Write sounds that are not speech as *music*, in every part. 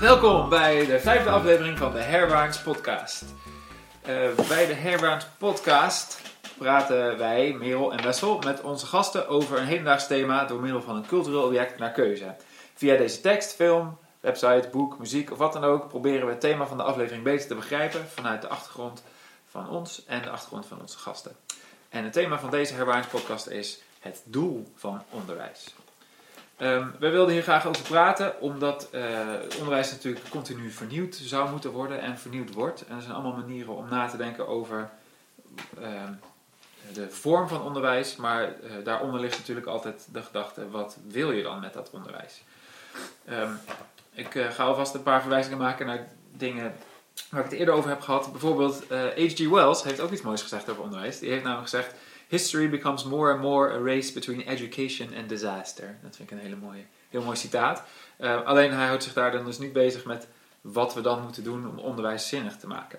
Welkom bij de vijfde aflevering van de Herwaarts Podcast. Uh, bij de Herwaarts Podcast praten wij, Merel en Wessel, met onze gasten over een hedendaags thema door middel van een cultureel object naar keuze. Via deze tekst, film, website, boek, muziek of wat dan ook proberen we het thema van de aflevering beter te begrijpen vanuit de achtergrond van ons en de achtergrond van onze gasten. En het thema van deze Herwaarts Podcast is het doel van onderwijs. Um, we wilden hier graag over praten, omdat het onderwijs natuurlijk continu vernieuwd zou moeten worden en vernieuwd wordt. En er zijn allemaal manieren om na te denken over uh, de vorm van onderwijs, maar uh, daaronder ligt natuurlijk altijd de gedachte: wat wil je dan met dat onderwijs? Um, ik eh, ga alvast een paar verwijzingen maken naar dingen waar ik het eerder over heb gehad. Bijvoorbeeld H.G. Wells heeft ook iets moois gezegd over onderwijs. Die heeft namelijk gezegd History becomes more and more a race between education and disaster. Dat vind ik een hele mooie, heel mooi citaat. Uh, alleen hij houdt zich daar dan dus niet bezig met wat we dan moeten doen om onderwijs zinnig te maken.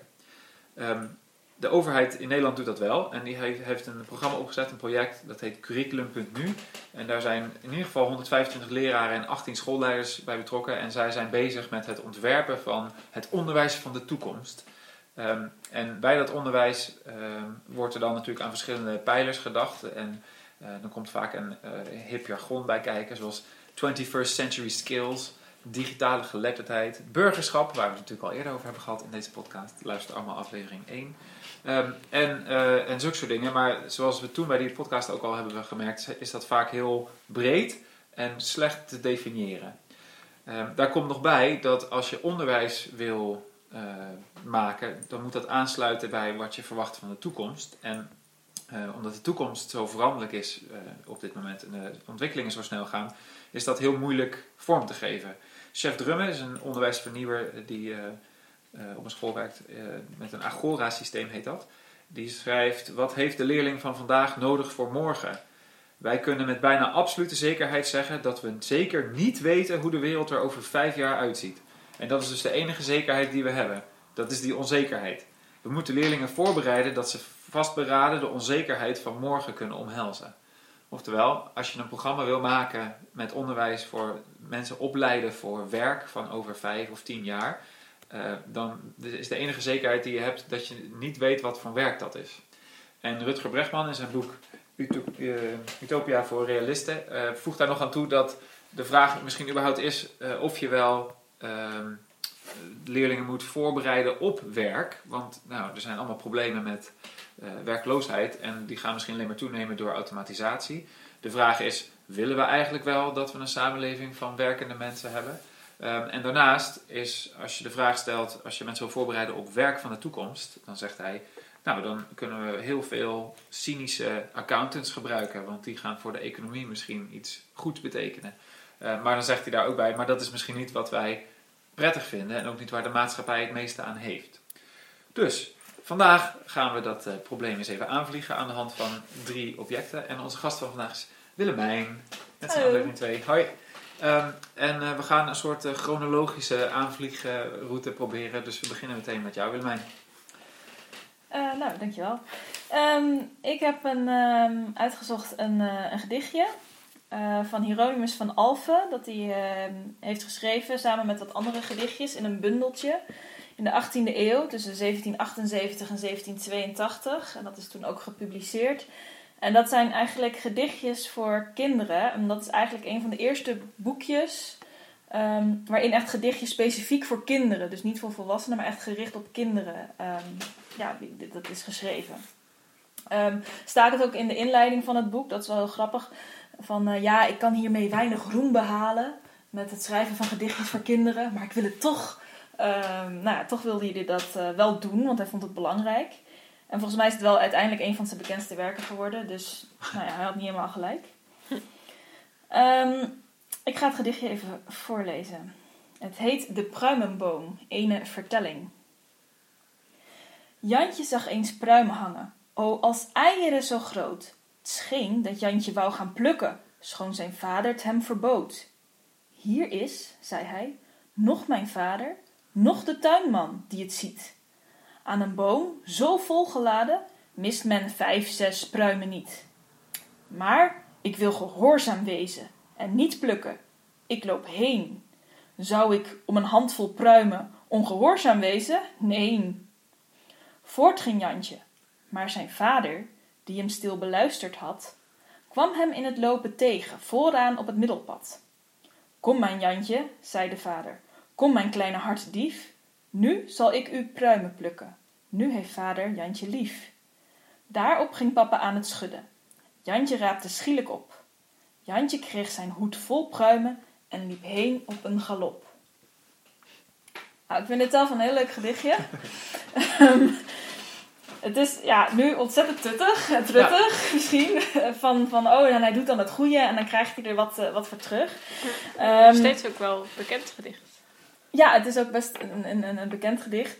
Um, de overheid in Nederland doet dat wel. En die heeft een programma opgezet, een project, dat heet Curriculum.nu. En daar zijn in ieder geval 125 leraren en 18 schoolleiders bij betrokken. En zij zijn bezig met het ontwerpen van het onderwijs van de toekomst. Um, en bij dat onderwijs um, wordt er dan natuurlijk aan verschillende pijlers gedacht. En uh, dan komt vaak een uh, hip jargon bij kijken, zoals 21st century skills, digitale geletterdheid, burgerschap, waar we het natuurlijk al eerder over hebben gehad in deze podcast. Luister allemaal aflevering 1. Um, ehm, en, en zulke soort dingen. Maar zoals we toen bij die podcast ook al hebben gemerkt, is dat vaak heel breed en slecht te definiëren. daar komt nog bij dat als je onderwijs wil maken, dan moet dat aansluiten bij wat je verwacht van de toekomst. En uh, omdat de toekomst zo veranderlijk is uh, op dit moment en de ontwikkelingen zo snel gaan, is dat heel moeilijk vorm te geven. Chef Drumme is een onderwijsvernieuwer die op een school werkt met een Agora-systeem, heet dat. Die schrijft: Wat heeft de leerling van vandaag nodig voor morgen? Wij kunnen met bijna absolute zekerheid zeggen dat we zeker niet weten hoe de wereld er over vijf jaar uitziet. En dat is dus de enige zekerheid die we hebben. Dat is die onzekerheid. We moeten leerlingen voorbereiden dat ze vastberaden de onzekerheid van morgen kunnen omhelzen. Oftewel, als je een programma wil maken met onderwijs voor mensen opleiden voor werk van over vijf of tien jaar, uh, dan is de enige zekerheid die je hebt dat je niet weet wat voor werk dat is. En Rutger Brechtman in zijn boek Utopia voor Realisten uh, voegt daar nog aan toe dat de vraag misschien überhaupt is of je wel Ehm, leerlingen moet voorbereiden op werk. Want nou, er zijn allemaal problemen met uh, werkloosheid en die gaan misschien alleen maar toenemen door automatisatie. De vraag is, willen we eigenlijk wel dat we een samenleving van werkende mensen hebben? Um, en daarnaast is, als je de vraag stelt, als je mensen wil voorbereiden op werk van de toekomst, dan zegt hij, nou dan kunnen we heel veel cynische accountants gebruiken, want die gaan voor de economie misschien iets goeds betekenen. Uh, maar dan zegt hij daar ook bij, maar dat is misschien niet wat wij prettig vinden en ook niet waar de maatschappij het meeste aan heeft. Dus vandaag gaan we dat uh, probleem eens even aanvliegen aan de hand van drie objecten. En onze gast van vandaag is Willemijn, met zijn aflevering 2. Hoi. Um, en uh, we gaan een soort chronologische aanvliegroute proberen. Dus we beginnen meteen met jou, Willemijn. nou, dankjewel. Um, ik heb een, um, uitgezocht een, een gedichtje uh, van Hieronymus van Alphen. Dat hij uh, heeft geschreven samen met wat andere gedichtjes in een bundeltje. In de 18e eeuw, tussen 1778 en 1782. En dat is toen ook gepubliceerd. En dat zijn eigenlijk gedichtjes voor kinderen. En dat is eigenlijk een van de eerste boekjes um, waarin echt gedichtjes specifiek voor kinderen, dus niet voor volwassenen, maar echt gericht op kinderen, um, ja, dat is geschreven. Staat het ook in de inleiding van het boek, dat is wel heel grappig. Van uh, ja, ik kan hiermee weinig roem behalen met het schrijven van gedichtjes voor kinderen, maar ik wil het toch. Uh, nou ja, toch wilde hij dat uh, wel doen, want hij vond het belangrijk. En volgens mij is het wel uiteindelijk een van zijn bekendste werken geworden, dus nou ja, hij had niet helemaal gelijk. Um, ik ga het gedichtje even voorlezen. Het heet De Pruimenboom, ene vertelling. Jantje zag eens pruimen hangen, o als eieren zo groot scheen dat Jantje wou gaan plukken, schoon zijn vader het hem verbood. Hier is, zei hij, noch mijn vader, noch de tuinman die het ziet. Aan een boom, zo volgeladen, mist men vijf, zes pruimen niet. Maar ik wil gehoorzaam wezen en niet plukken. Ik loop heen. Zou ik om een handvol pruimen ongehoorzaam wezen? Nee. Voort ging Jantje, maar zijn vader, die hem stil beluisterd had, kwam hem in het lopen tegen, vooraan op het middelpad. Kom, mijn Jantje, zei de vader, kom, mijn kleine hartdief, nu zal ik u pruimen plukken. Nu heeft vader Jantje lief. Daarop ging papa aan het schudden. Jantje raapte schielijk op. Jantje kreeg zijn hoed vol pruimen en liep heen op een galop. Nou, ik vind het zelf een heel leuk gedichtje. *laughs* Ehm, het is ja, nu ontzettend tuttig, *laughs* truttig misschien. *laughs* Van, van oh, en hij doet dan het goede en dan krijgt hij er wat, uh, wat voor terug. Um, Steeds ook wel bekend gedicht. Ja, het is ook best een, een, een bekend gedicht.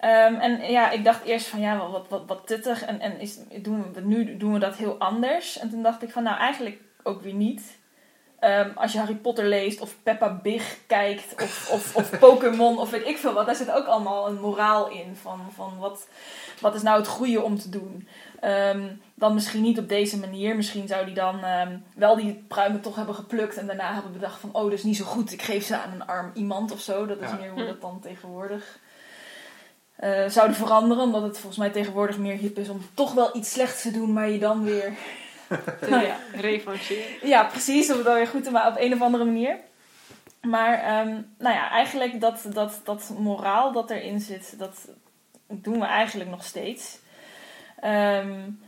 Um, en ja, ik dacht eerst van ja, wat, wat, wat tuttig. En, en is, doen we, nu doen we dat heel anders. En toen dacht ik van nou, eigenlijk ook weer niet. Um, als je Harry Potter leest of Peppa Big kijkt of, of, of *laughs* Pokémon of weet ik veel wat, daar zit ook allemaal een moraal in van, van wat, wat is nou het goede om te doen. Um, dan misschien niet op deze manier. Misschien zou die dan um, wel die pruimen toch hebben geplukt en daarna hebben bedacht van oh, dat is niet zo goed, ik geef ze aan een arm iemand of zo. Dat is ja. meer hoe dat dan tegenwoordig uh, zouden veranderen. Omdat het volgens mij tegenwoordig meer hip is om toch wel iets slechts te doen, maar je dan weer *laughs* nou ja, revancheren. Ja, precies. Om het dan weer goed te maken op een of andere manier. Maar um, nou ja, eigenlijk dat, dat, dat moraal dat erin zit, dat doen we eigenlijk nog steeds. Um,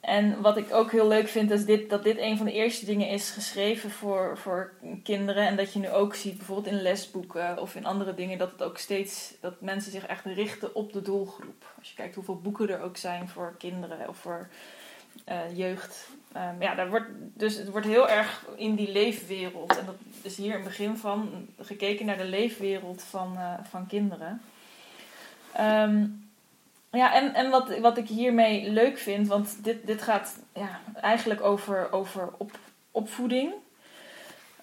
en wat ik ook heel leuk vind, is dit, dat dit een van de eerste dingen is geschreven voor, voor kinderen. En dat je nu ook ziet, bijvoorbeeld in lesboeken of in andere dingen, dat het ook steeds, dat mensen zich echt richten op de doelgroep. Als je kijkt hoeveel boeken er ook zijn voor kinderen of voor jeugd. Um, ja, daar wordt, dus het wordt heel erg in die leefwereld. En dat is hier een begin van gekeken naar de leefwereld van, uh, van kinderen. Um, ja, en, en wat, wat ik hiermee leuk vind, want dit, dit gaat ja, eigenlijk over, over op, opvoeding.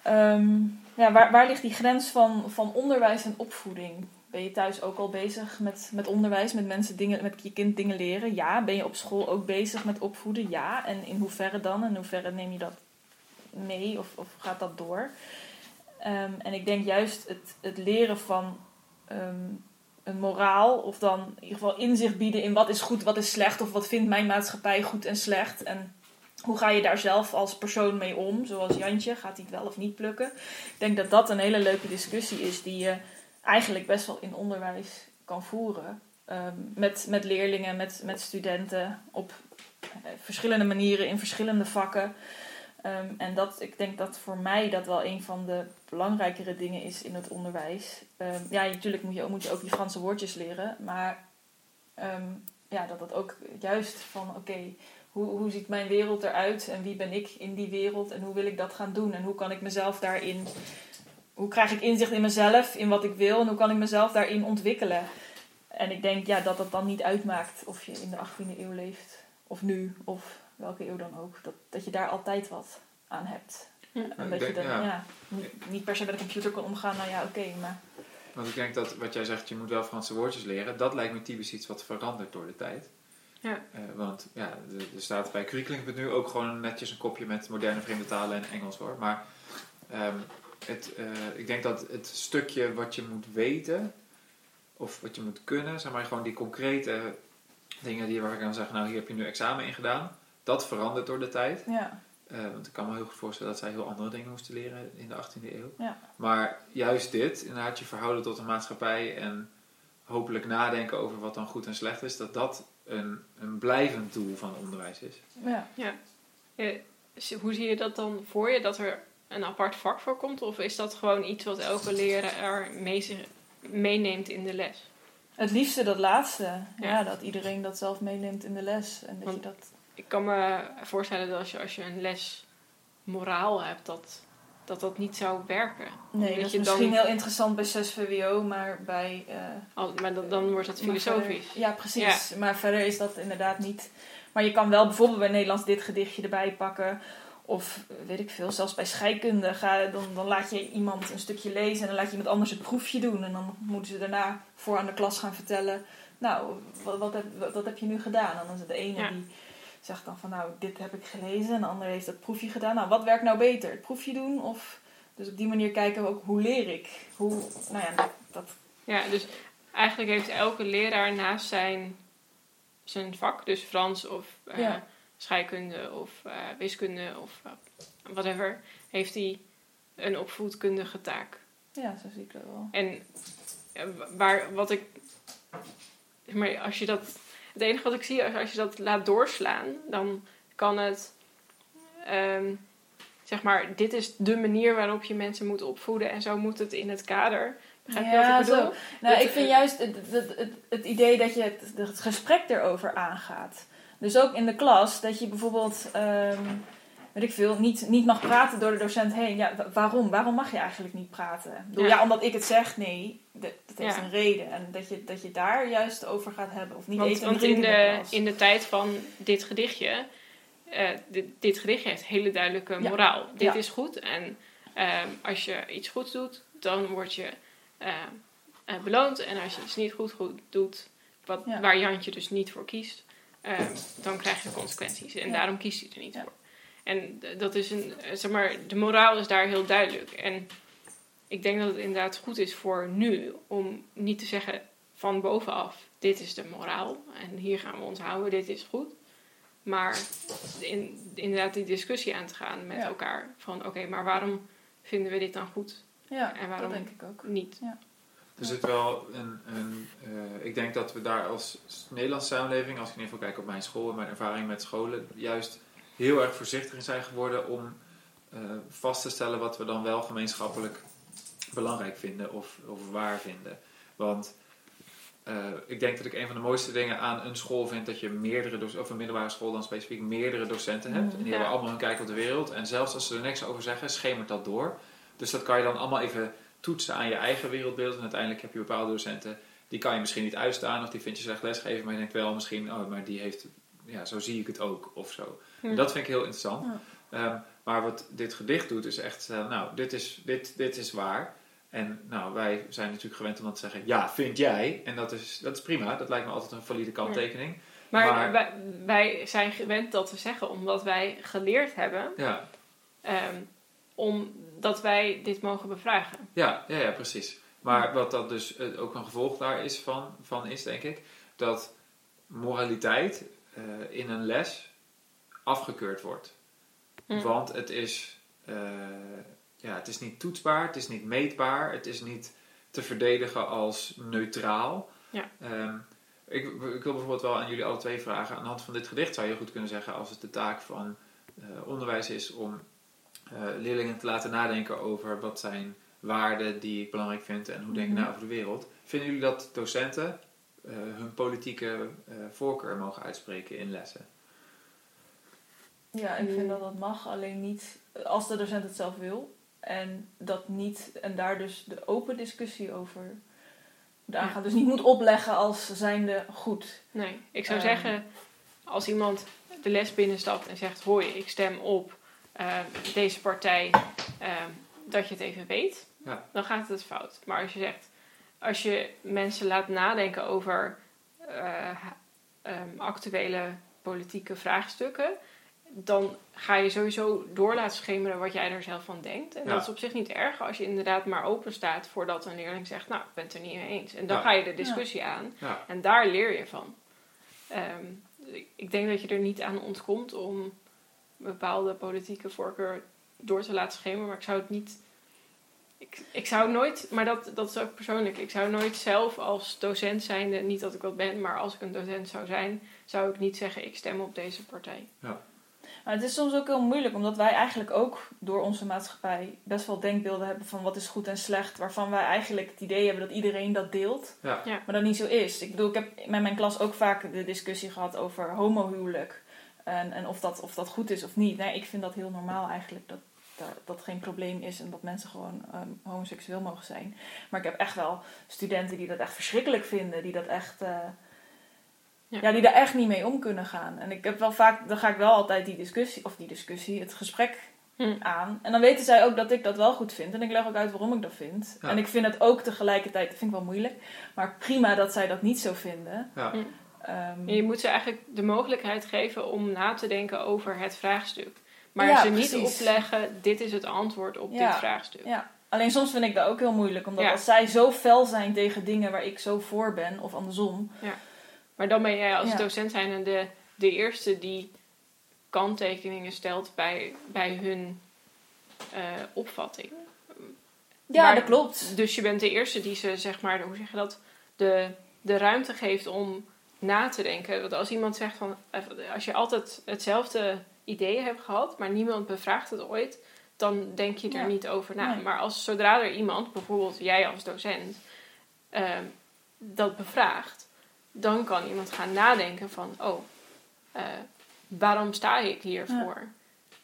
Um, ja, waar, waar ligt die grens van, van onderwijs en opvoeding? Ben je thuis ook al bezig met, met onderwijs, met mensen dingen, met je kind dingen leren? Ja. Ben je op school ook bezig met opvoeden? Ja. En in hoeverre dan? En in hoeverre neem je dat mee of, of gaat dat door? Um, en ik denk juist het, het leren van um, een moraal, of dan in ieder geval inzicht bieden in wat is goed, wat is slecht, of wat vindt mijn maatschappij goed en slecht. En hoe ga je daar zelf als persoon mee om? Zoals Jantje, gaat hij het wel of niet plukken? Ik denk dat dat een hele leuke discussie is die je eigenlijk best wel in onderwijs kan voeren. Um, met, met leerlingen, met, met studenten op uh, verschillende manieren, in verschillende vakken. Um, en dat, ik denk dat voor mij dat wel een van de belangrijkere dingen is in het onderwijs. Um, ja, natuurlijk moet je, moet je ook die Franse woordjes leren, maar ja, dat dat ook juist van oké, hoe, hoe ziet mijn wereld eruit en wie ben ik in die wereld en hoe wil ik dat gaan doen en hoe kan ik mezelf daarin, hoe krijg ik inzicht in mezelf, in wat ik wil en hoe kan ik mezelf daarin ontwikkelen. En ik denk ja, dat dat dan niet uitmaakt of je in de 18e eeuw leeft of nu of welke eeuw dan ook, dat, dat je daar altijd wat aan hebt. Ja. En dat je dan ja. ja niet, niet, per se met de computer kan omgaan, nou ja, oké, okay, maar... Want ik denk dat wat jij zegt, je moet wel Franse woordjes leren, dat lijkt me typisch iets wat verandert door de tijd. Ja. Uh, want ja, er staat bij curriculum.nu ook gewoon netjes een kopje met moderne vreemde talen en Engels hoor. Maar um, het, uh, ik denk dat het stukje wat je moet weten, of wat je moet kunnen, zeg maar gewoon die concrete dingen die waar ik dan zeg, nou hier heb je nu examen in gedaan dat verandert door de tijd. Ja. Uh, want ik kan me heel goed voorstellen dat zij heel andere dingen moesten leren in de 18e eeuw. Ja. Maar juist dit, inderdaad je verhouden tot de maatschappij en hopelijk nadenken over wat dan goed en slecht is, dat dat een, een blijvend doel van onderwijs is. Ja. ja. Hoe zie je dat dan voor je, dat er een apart vak voor komt? Of is dat gewoon iets wat elke leraar mee, meeneemt in de les? Het liefste dat laatste. Ja. ja. dat iedereen dat zelf meeneemt in de les. En dat Want, je dat ik kan me voorstellen dat als je, als je een les moraal hebt, dat dat, dat niet zou werken. Nee, dat, is misschien heel interessant bij 6 VWO, maar bij... Uh, oh, maar dan, dan wordt dat filosofisch. Verder, ja, precies. Ja. Maar verder is dat inderdaad niet... Maar je kan wel bijvoorbeeld bij Nederlands dit gedichtje erbij pakken. Of weet ik veel, zelfs bij scheikunde. Ga, dan, dan laat je iemand een stukje lezen en dan laat je iemand anders het proefje doen. En dan moeten ze daarna voor aan de klas gaan vertellen... Nou, wat, wat, heb, wat, heb je nu gedaan? En dan is het de ene ja. die zegt dan van nou, dit heb ik gelezen. En de ander heeft dat proefje gedaan. Nou, wat werkt nou beter? Het proefje doen of Dus op die manier kijken we ook hoe leer ik. Hoe, nou ja, dat, Ja, dus eigenlijk heeft elke leraar naast zijn, zijn vak, dus Frans of Ja. Scheikunde of eh, wiskunde of eh, whatever, heeft hij een opvoedkundige taak. ja, zo zie ik dat wel. En eh, waar, wat ik. Maar als je dat. Het enige wat ik zie, is als je dat laat doorslaan, dan kan het. ehm, zeg maar, dit is de manier waarop je mensen moet opvoeden en zo moet het in het kader. Begrijp je Ja, wat ik bedoel? zo. Nou, ik vind juist het, het, het, het idee dat je het, het gesprek erover aangaat. Dus ook in de klas, dat je bijvoorbeeld, ehm, weet ik veel, niet, niet mag praten door de docent heen. Ja, wa- waarom? Waarom mag je eigenlijk niet praten? Bedoel, Ja. ja. omdat ik het zeg? Nee, dat, dat heeft Ja. een reden. En dat je, dat je daar juist over gaat hebben. Of niet Want, eten want in, de in de tijd van dit gedichtje, eh, dit, dit gedichtje heeft hele duidelijke Ja. moraal. Dit is goed en ehm, als je iets goed doet, dan word je eh, eh, beloond. En als je iets niet goed, goed doet, wat, waar Jantje dus niet voor kiest, ehm, dan krijg je consequenties. En Ja. daarom kiest hij er niet Ja. voor. En dat is een, eh, zeg maar, de moraal is daar heel duidelijk. En ik denk dat het inderdaad goed is voor nu om niet te zeggen van bovenaf: dit is de moraal en hier gaan we ons houden, dit is goed. Maar in, inderdaad die discussie aan te gaan met Ja. elkaar: van oké, maar waarom vinden we dit dan goed? ja, en waarom- dat denk ik ook. Niet. Er zit wel een. een eh, ik denk dat we daar als Nederlandse samenleving, als ik in ieder geval kijk op mijn school en mijn ervaring met scholen, juist heel erg voorzichtig in zijn geworden om eh, vast te stellen wat we dan wel gemeenschappelijk belangrijk vinden of, of waar vinden. Want eh, ik denk dat ik een van de mooiste dingen aan een school vind dat je meerdere, of een middelbare school dan specifiek, meerdere docenten hebt. Mhm. En die Ja. hebben allemaal hun kijk op de wereld. En zelfs als ze er niks over zeggen, schemert dat door. Dus dat kan je dan allemaal even toetsen aan je eigen wereldbeeld. En uiteindelijk heb je bepaalde docenten, die kan je misschien niet uitstaan. Of die vind je slecht lesgeven. Maar je denkt wel misschien, oh, maar die heeft, ja, zo zie ik het ook. Of zo. Hm. En dat vind ik heel interessant. Ja. Ehm, maar wat dit gedicht doet, is echt, eh, nou, dit is, dit, dit is waar. En nou, wij zijn natuurlijk gewend om dat te zeggen, ja, vind jij? En dat is, dat is prima, dat lijkt me altijd een valide kanttekening. Maar, Maar- Wij, wij zijn gewend dat te zeggen omdat wij geleerd hebben Ja, ehm, omdat wij dit mogen bevragen. ja, ja, ja precies. Maar wat dat dus eh, ook een gevolg daar is van, van is, denk ik, dat moraliteit eh, in een les afgekeurd wordt. Hm. Want het is, eh, ja, het is niet toetsbaar, het is niet meetbaar, het is niet te verdedigen als neutraal. Ja. Ehm, ik, ik wil bijvoorbeeld wel aan jullie alle twee vragen. Aan de hand van dit gedicht zou je goed kunnen zeggen, als het de taak van onderwijs is om leerlingen te laten nadenken over wat zijn waarden die ik belangrijk vind en hoe denk ik Mhm. na over de wereld. Vinden jullie dat docenten eh, hun politieke eh, voorkeur mogen uitspreken in lessen? Ja, ik vind Mm. dat dat mag, alleen niet als de docent het zelf wil. En dat niet, en daar dus de open discussie over Ja. aangaan. Dus niet moet opleggen als zijnde goed. Nee, ik zou Ehm. zeggen, als iemand de les binnenstapt en zegt: Hoi, ik stem op eh, deze partij, ehm, dat je het even weet, Ja. dan gaat het fout. Maar als je zegt, als je mensen laat nadenken over eh, ehm, actuele politieke vraagstukken, dan ga je sowieso door laten schemeren wat jij er zelf van denkt. En Ja. dat is op zich niet erg als je inderdaad maar open staat voordat een leerling zegt: Nou, ik ben het er niet mee eens. En dan Ja. ga je de discussie aan. Ja, En daar leer je van. Ehm, ik, denk dat je er niet aan ontkomt om bepaalde politieke voorkeur door te laten schemeren, maar ik zou het niet. Ik, ik zou nooit, maar dat, dat is ook persoonlijk, ik zou nooit zelf als docent zijnde, niet dat ik dat ben, maar als ik een docent zou zijn, zou ik niet zeggen: ik stem op deze partij. Maar het is soms ook heel moeilijk, omdat wij eigenlijk ook door onze maatschappij best wel denkbeelden hebben van wat is goed en slecht. Waarvan wij eigenlijk het idee hebben dat iedereen dat deelt. ja. Maar dat niet zo is. Ik bedoel, ik heb met mijn klas ook vaak de discussie gehad over homohuwelijk. En, en of, dat, of dat goed is of niet. Nee, ik vind dat heel normaal eigenlijk. Dat dat, dat geen probleem is en dat mensen gewoon ehm, homoseksueel mogen zijn. Maar ik heb echt wel studenten die dat echt verschrikkelijk vinden. Die dat echt... eh, Ja. ja. die daar echt niet mee om kunnen gaan. En ik heb wel vaak... Dan ga ik wel altijd die discussie... Of die discussie, het gesprek Hm. aan. En dan weten zij ook dat ik dat wel goed vind. En ik leg ook uit waarom ik dat vind. Ja. En ik vind het ook tegelijkertijd, dat vind ik wel moeilijk. Maar prima dat zij dat niet zo vinden. Ja. Ehm, je moet ze eigenlijk de mogelijkheid geven om na te denken over het vraagstuk. Maar Ja, ze niet precies. opleggen, dit is het antwoord op Ja. dit vraagstuk. Ja. Alleen soms vind ik dat ook heel moeilijk. Omdat als zij zo fel zijn tegen dingen waar ik zo voor ben, of andersom. Maar dan ben jij als docent zijn de, de eerste die kanttekeningen stelt bij, bij hun eh, opvatting. Ja, Maar- dat klopt. Dus je bent de eerste die ze, zeg maar, hoe zeg je dat, de, de ruimte geeft om na te denken. Want als iemand zegt van, eh, als je altijd hetzelfde idee hebt gehad, maar niemand bevraagt het ooit, dan denk je er Ja. niet over na. Nee. Maar als zodra er iemand, bijvoorbeeld jij als docent, ehm, dat bevraagt, dan kan iemand gaan nadenken van, oh, eh, waarom sta ik hiervoor?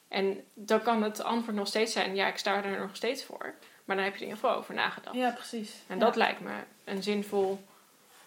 En dan kan het antwoord nog steeds zijn, ja, ik sta er nog steeds voor. Maar dan heb je er in ieder geval over nagedacht. Ja, precies. En Ja. dat lijkt me een zinvol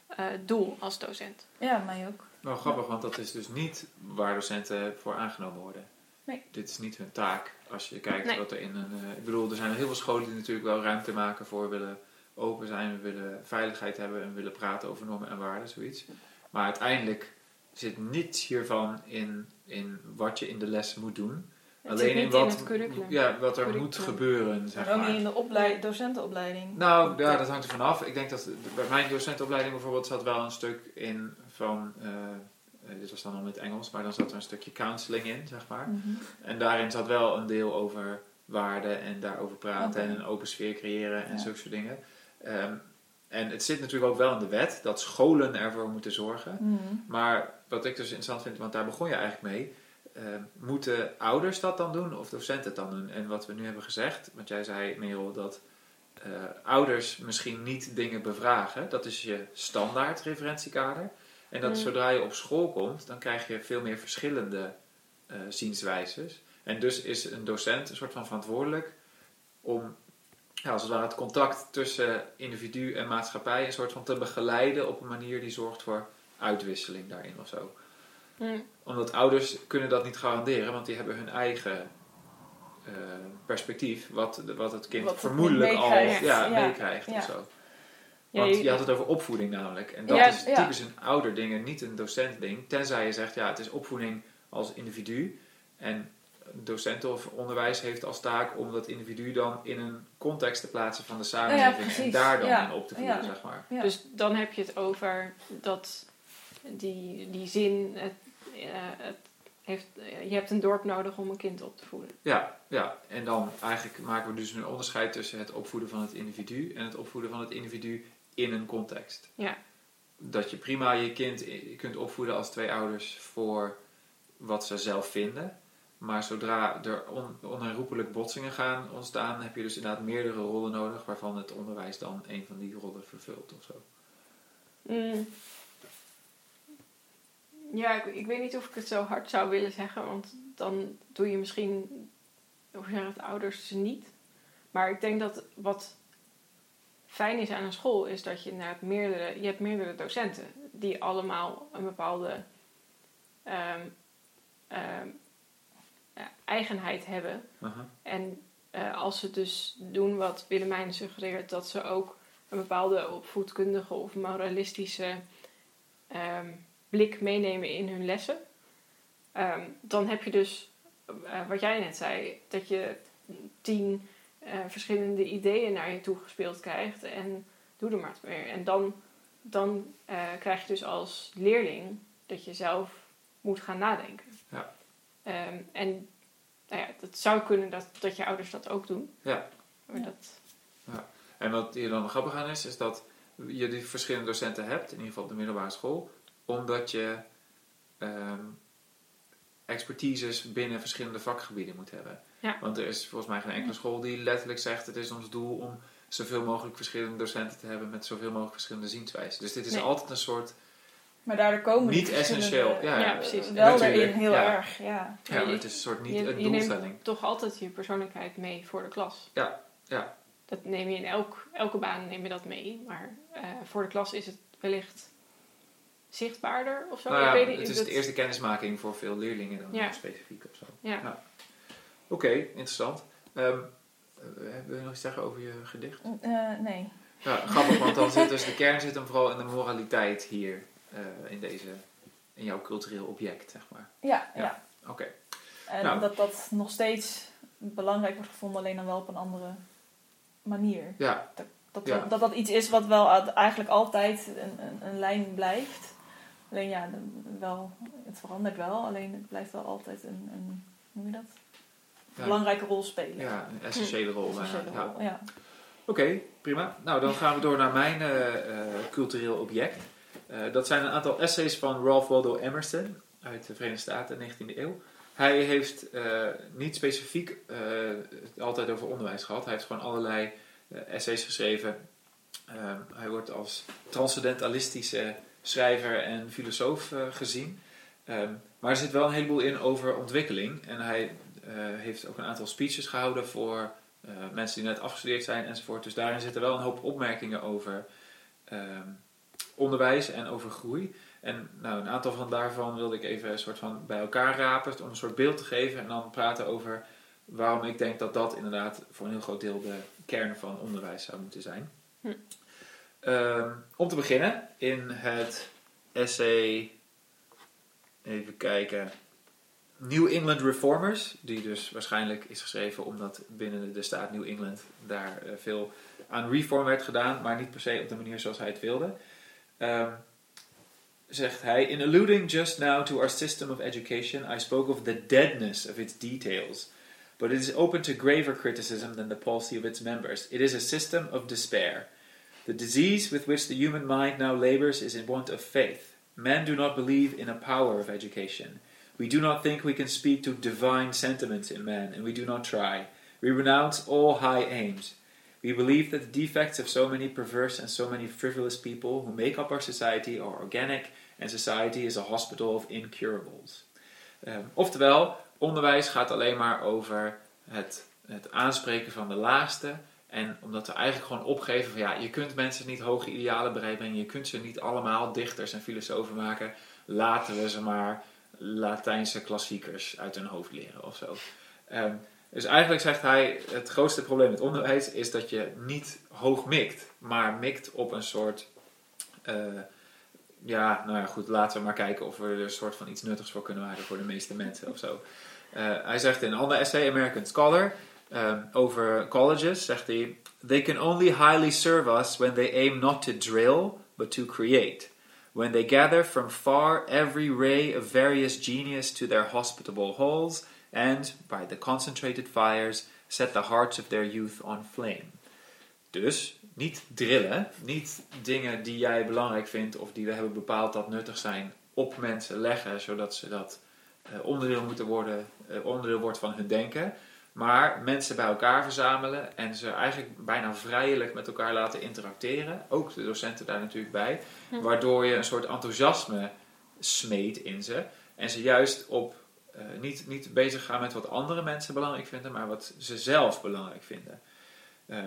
eh, doel als docent. Ja, mij ook. Wel grappig, want dat is dus niet waar docenten voor aangenomen worden. Nee. Dit is niet hun taak. Als je kijkt Nee. wat er in een. eh, ik bedoel, er zijn heel veel scholen die natuurlijk wel ruimte maken voor willen open zijn, we willen veiligheid hebben en willen praten over normen en waarden, zoiets. Maar uiteindelijk zit niets hiervan in, in wat je in de les moet doen. Het Alleen in wat, in het. Ja, wat er Curriculum. moet gebeuren, zeg Maar ook maar. niet in de opleid docentenopleiding. Nou, ja, dat hangt er vanaf. Ik denk dat bij mijn docentenopleiding bijvoorbeeld zat wel een stuk in van, eh, eh, dit was dan al met Engels, maar dan zat er een stukje counseling in, zeg maar. Mhm. En daarin zat wel een deel over waarden en daarover praten en een open sfeer creëren en Ja. zulke soort dingen. Ehm, en het zit natuurlijk ook wel in de wet dat scholen ervoor moeten zorgen. Mhm. Maar wat ik dus interessant vind, want daar begon je eigenlijk mee. Ehm, moeten ouders dat dan doen of docenten het dan doen? En wat we nu hebben gezegd, want jij zei Merel dat eh, ouders misschien niet dingen bevragen. Dat is je standaard referentiekader. En dat Mm. zodra je op school komt, dan krijg je veel meer verschillende eh zienswijzes. En dus is een docent een soort van verantwoordelijk om ja, als het ware het contact tussen individu en maatschappij een soort van te begeleiden op een manier die zorgt voor uitwisseling daarin of zo. Hm. Omdat ouders kunnen dat niet garanderen, want die hebben hun eigen eh, perspectief, wat, wat het kind Wat het vermoedelijk al meekrijgt. ja, Ja. meekrijgt Ja. of zo. Ja, Want je- je had het over opvoeding namelijk. En dat Ja, is ja. typisch een ouder ding en niet een docent ding. Tenzij je zegt, ja, het is opvoeding als individu. En docenten of onderwijs heeft als taak om dat individu dan in een context te plaatsen van de samenleving. en daar dan Ja. in op te voeden, Ja. zeg maar. Ja. Dus dan heb je het over dat die, die zin, het, het heeft, je hebt een dorp nodig om een kind op te voeden. Ja, ja, en dan eigenlijk maken we dus een onderscheid tussen het opvoeden van het individu en het opvoeden van het individu in een context. Ja. Dat je prima je kind kunt opvoeden als twee ouders voor wat ze zelf vinden. Maar zodra er on, onherroepelijk botsingen gaan ontstaan, heb je dus inderdaad meerdere rollen nodig, waarvan het onderwijs dan een van die rollen vervult of zo. Mm. Ja, ik, ik weet niet of ik het zo hard zou willen zeggen, want dan doe je misschien, hoe zeg je het, ouders niet. Maar ik denk dat wat fijn is aan een school, is dat je inderdaad meerdere, je hebt meerdere docenten die allemaal een bepaalde ehm, ehm, eigenheid hebben. En eh, als ze dus doen wat Willemijn suggereert, dat ze ook een bepaalde opvoedkundige of moralistische ehm, blik meenemen in hun lessen, ehm, dan heb je dus, eh, wat jij net zei, dat je tien eh, verschillende ideeën naar je toe gespeeld krijgt en doe er maar het meer. En dan, dan eh, krijg je dus als leerling dat je zelf moet gaan nadenken. Ja. Ehm, en nou ja, het zou kunnen dat, dat je ouders dat ook doen. Ja. Maar Ja. dat, En wat hier dan grappig aan is, is dat je die verschillende docenten hebt, in ieder geval op de middelbare school, omdat je ehm, expertises binnen verschillende vakgebieden moet hebben. Ja. Want er is volgens mij geen enkele school die letterlijk zegt: het is ons doel om zoveel mogelijk verschillende docenten te hebben met zoveel mogelijk verschillende zienswijzen. Dus dit is Nee. altijd een soort. Maar daardoor komen Niet essentieel, ja, ja, precies. Wel Natuurlijk, erin, heel ja. erg, ja. Ja, maar je- het is een soort niet je, een je doelstelling. neemt toch altijd je persoonlijkheid mee voor de klas. Ja, ja. Dat neem je in elk, elke baan neem je dat mee. Maar eh, voor de klas is het wellicht zichtbaarder of zo. Nou ja, ik weet niet, het is dat- de eerste kennismaking voor veel leerlingen dan Ja. specifiek of zo. Ja. Oké, interessant. Ehm eh, wil je nog iets zeggen over je gedicht? Eh, nee. Ja, grappig, want dan zit dus de kern zit hem vooral in de moraliteit hier, eh, in deze, in jouw cultureel object, zeg maar. Ja, Ja. ja. Oké. En Nou. dat dat nog steeds belangrijk wordt gevonden, alleen dan wel op een andere manier. Ja, Dat Ja. dat, dat iets is wat wel eigenlijk altijd een, een, een lijn blijft. Alleen ja, wel, het verandert wel, alleen het blijft wel altijd een, een hoe noem je dat? Ja. belangrijke rol spelen. ja een essentiële rol. Essentiële Ja. rol, ja. Oké, prima. Nou, dan gaan we door naar mijn eh, eh, cultureel object. Eh, dat zijn een aantal essays van Ralph Waldo Emerson uit de Verenigde Staten, 19e eeuw. Hij heeft niet specifiek het altijd over onderwijs gehad. Hij heeft gewoon allerlei essays geschreven. Eh, hij wordt als transcendentalistische schrijver en filosoof eh, gezien. Ehm, maar er zit wel een heleboel in over ontwikkeling. En hij eh, heeft ook een aantal speeches gehouden voor eh, mensen die net afgestudeerd zijn enzovoort. Dus daarin zitten wel een hoop opmerkingen over ehm, onderwijs en over groei. En nou, een aantal van daarvan wilde ik even een soort van bij elkaar rapen om een soort beeld te geven en dan praten over waarom ik denk dat dat inderdaad voor een heel groot deel de kern van onderwijs zou moeten zijn. Hm. Ehm, om te beginnen in het essay, even kijken, New England Reformers, die dus waarschijnlijk is geschreven omdat binnen de staat New England daar eh, veel aan reform werd gedaan, maar niet per se op de manier zoals hij het wilde. Ehm, zegt hij, In alluding just now to our system of education, I spoke of the deadness of its details. But it is open to graver criticism than the policy of its members. It is a system of despair. The disease with which the human mind now labors is in want of faith. Men do not believe in a power of education. We do not think we can speak to divine sentiments in man, and we do not try. We renounce all high aims. We believe that the defects of so many perverse and so many frivolous people who make up our society are organic, and society is a hospital of incurables. Ehm, oftewel, onderwijs gaat alleen maar over het, het aanspreken van de laagste. En omdat we eigenlijk gewoon opgeven van ja, je kunt mensen niet hoge idealen brengen, je kunt ze niet allemaal dichters en filosofen maken. Laten we ze maar Latijnse klassiekers uit hun hoofd leren of zo. Ehm, dus eigenlijk zegt hij, het grootste probleem met onderwijs is dat je niet hoog mikt, maar mikt op een soort, eh, ja, nou ja, goed, laten we maar kijken of we er een soort van iets nuttigs voor kunnen maken voor de meeste mensen of zo. Eh, hij zegt in een ander essay, American Scholar, ehm, over colleges, zegt hij, They can only highly serve us when they aim not to drill, but to create. When they gather from far every ray of various genius to their hospitable halls, and, by the concentrated fires, set the hearts of their youth on flame. Dus niet drillen, niet dingen die jij belangrijk vindt of die we hebben bepaald dat nuttig zijn, op mensen leggen, zodat ze dat eh, onderdeel moeten worden, eh, onderdeel wordt van hun denken. Maar mensen bij elkaar verzamelen en ze eigenlijk bijna vrijelijk met elkaar laten interacteren. Ook de docenten daar natuurlijk bij. Waardoor je een soort enthousiasme smeet in ze. En ze juist op eh, niet, niet bezig gaan met wat andere mensen belangrijk vinden, maar wat ze zelf belangrijk vinden. Ehm,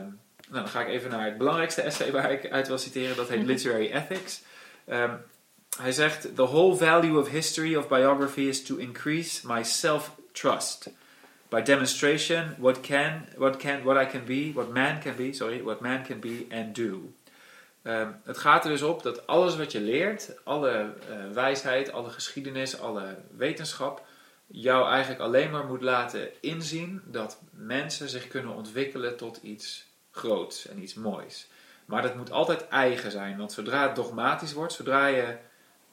nou, dan ga ik even naar het belangrijkste essay waar ik uit wil citeren. Dat heet Mhm. Literary Ethics. Ehm, hij zegt: The whole value of history of biography is to increase my self-trust. By demonstration, what can, what can, what I can be, what man can be, sorry, what man can be and do. Ehm, het gaat er dus op dat alles wat je leert, alle eh, wijsheid, alle geschiedenis, alle wetenschap, jou eigenlijk alleen maar moet laten inzien dat mensen zich kunnen ontwikkelen tot iets groots en iets moois. Maar dat moet altijd eigen zijn, want zodra het dogmatisch wordt, zodra je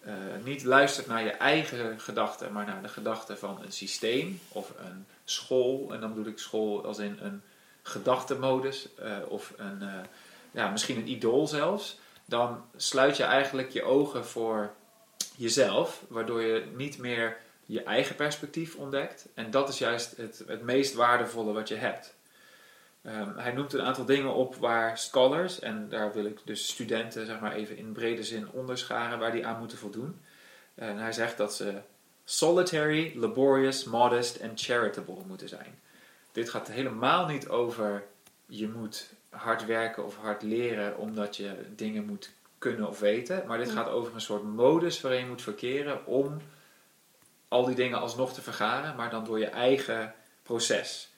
eh, niet luistert naar je eigen gedachten, maar naar de gedachten van een systeem of een school, en dan bedoel ik school als in een gedachtenmodus eh, of een, eh, ja, misschien een idool zelfs, dan sluit je eigenlijk je ogen voor jezelf, waardoor je niet meer je eigen perspectief ontdekt. En dat is juist het, het meest waardevolle wat je hebt. Ehm, hij noemt een aantal dingen op waar scholars, en daar wil ik dus studenten zeg maar even in brede zin onderscharen, waar die aan moeten voldoen. En hij zegt dat ze solitary, laborious, modest en charitable moeten zijn. Dit gaat helemaal niet over je moet hard werken of hard leren omdat je dingen moet kunnen of weten. Maar dit gaat over een soort modus waarin je moet verkeren om al die dingen alsnog te vergaren, maar dan door je eigen proces.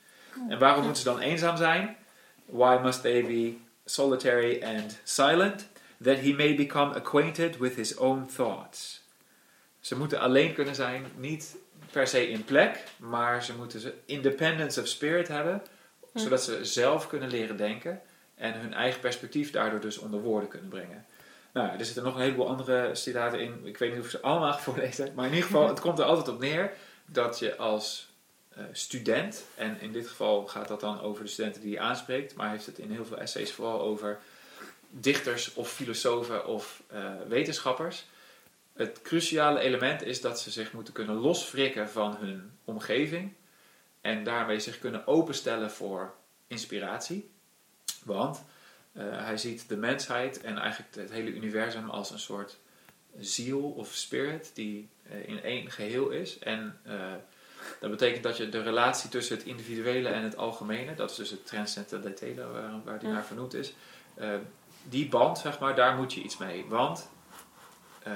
En waarom moeten ze dan eenzaam zijn? Why must they be solitary and silent? That he may become acquainted with his own thoughts. Ze moeten alleen kunnen zijn, niet per se in plek, maar ze moeten ze independence of spirit hebben, Hm. zodat ze zelf kunnen leren denken en hun eigen perspectief daardoor dus onder woorden kunnen brengen. Nou, er zitten nog een heleboel andere citaten in. Ik weet niet of ik ze allemaal ga voorlezen. Maar in ieder geval, *laughs* het komt er altijd op neer dat je als eh, student, en in dit geval gaat dat dan over de studenten die hij aanspreekt, maar heeft het in heel veel essays vooral over dichters of filosofen of eh, wetenschappers. Het cruciale element is dat ze zich moeten kunnen loswrikken van hun omgeving en daarmee zich kunnen openstellen voor inspiratie. Want eh, hij ziet de mensheid en eigenlijk het hele universum als een soort ziel of spirit die in één geheel is. En dat betekent dat je de relatie tussen het individuele en het algemene, dat is dus het transcendentale waar, waar die Ja. naar vernoemd is, eh, die band, zeg maar, daar moet je iets mee. Want eh,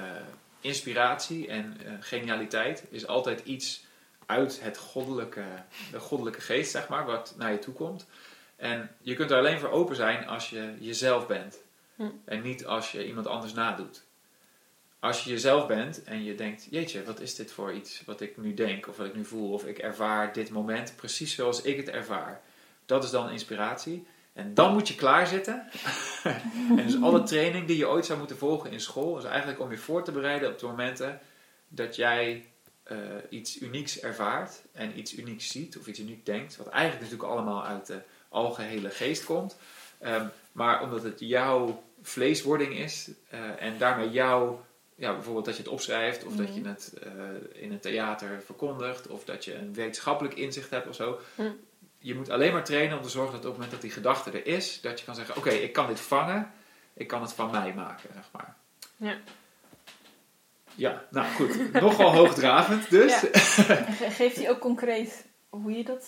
inspiratie en eh, genialiteit is altijd iets uit het goddelijke, de goddelijke geest, zeg maar, wat naar je toe komt. En je kunt er alleen voor open zijn als je jezelf bent. Hm. En niet als je iemand anders nadoet. Als je jezelf bent en je denkt, jeetje, wat is dit voor iets wat ik nu denk of wat ik nu voel of ik ervaar dit moment precies zoals ik het ervaar. Dat is dan inspiratie. En dan moet je klaarzitten. *laughs* en dus alle training die je ooit zou moeten volgen in school is eigenlijk om je voor te bereiden op de momenten dat jij eh, iets unieks ervaart en iets unieks ziet of iets unieks denkt. Wat eigenlijk natuurlijk allemaal uit de algehele geest komt. Ehm, maar omdat het jouw vleeswording is eh, en daarmee jouw, ja, bijvoorbeeld dat je het opschrijft of dat je Mhm. het eh, in een theater verkondigt of dat je een wetenschappelijk inzicht hebt of zo. Hm. Je moet alleen maar trainen om te zorgen dat op het moment dat die gedachte er is, dat je kan zeggen: Oké, ik kan dit vangen, ik kan het van mij maken, zeg maar. Ja. Ja, nou goed, *laughs* nogal hoogdravend dus. Ja. *laughs* Geeft hij ook concreet hoe je dat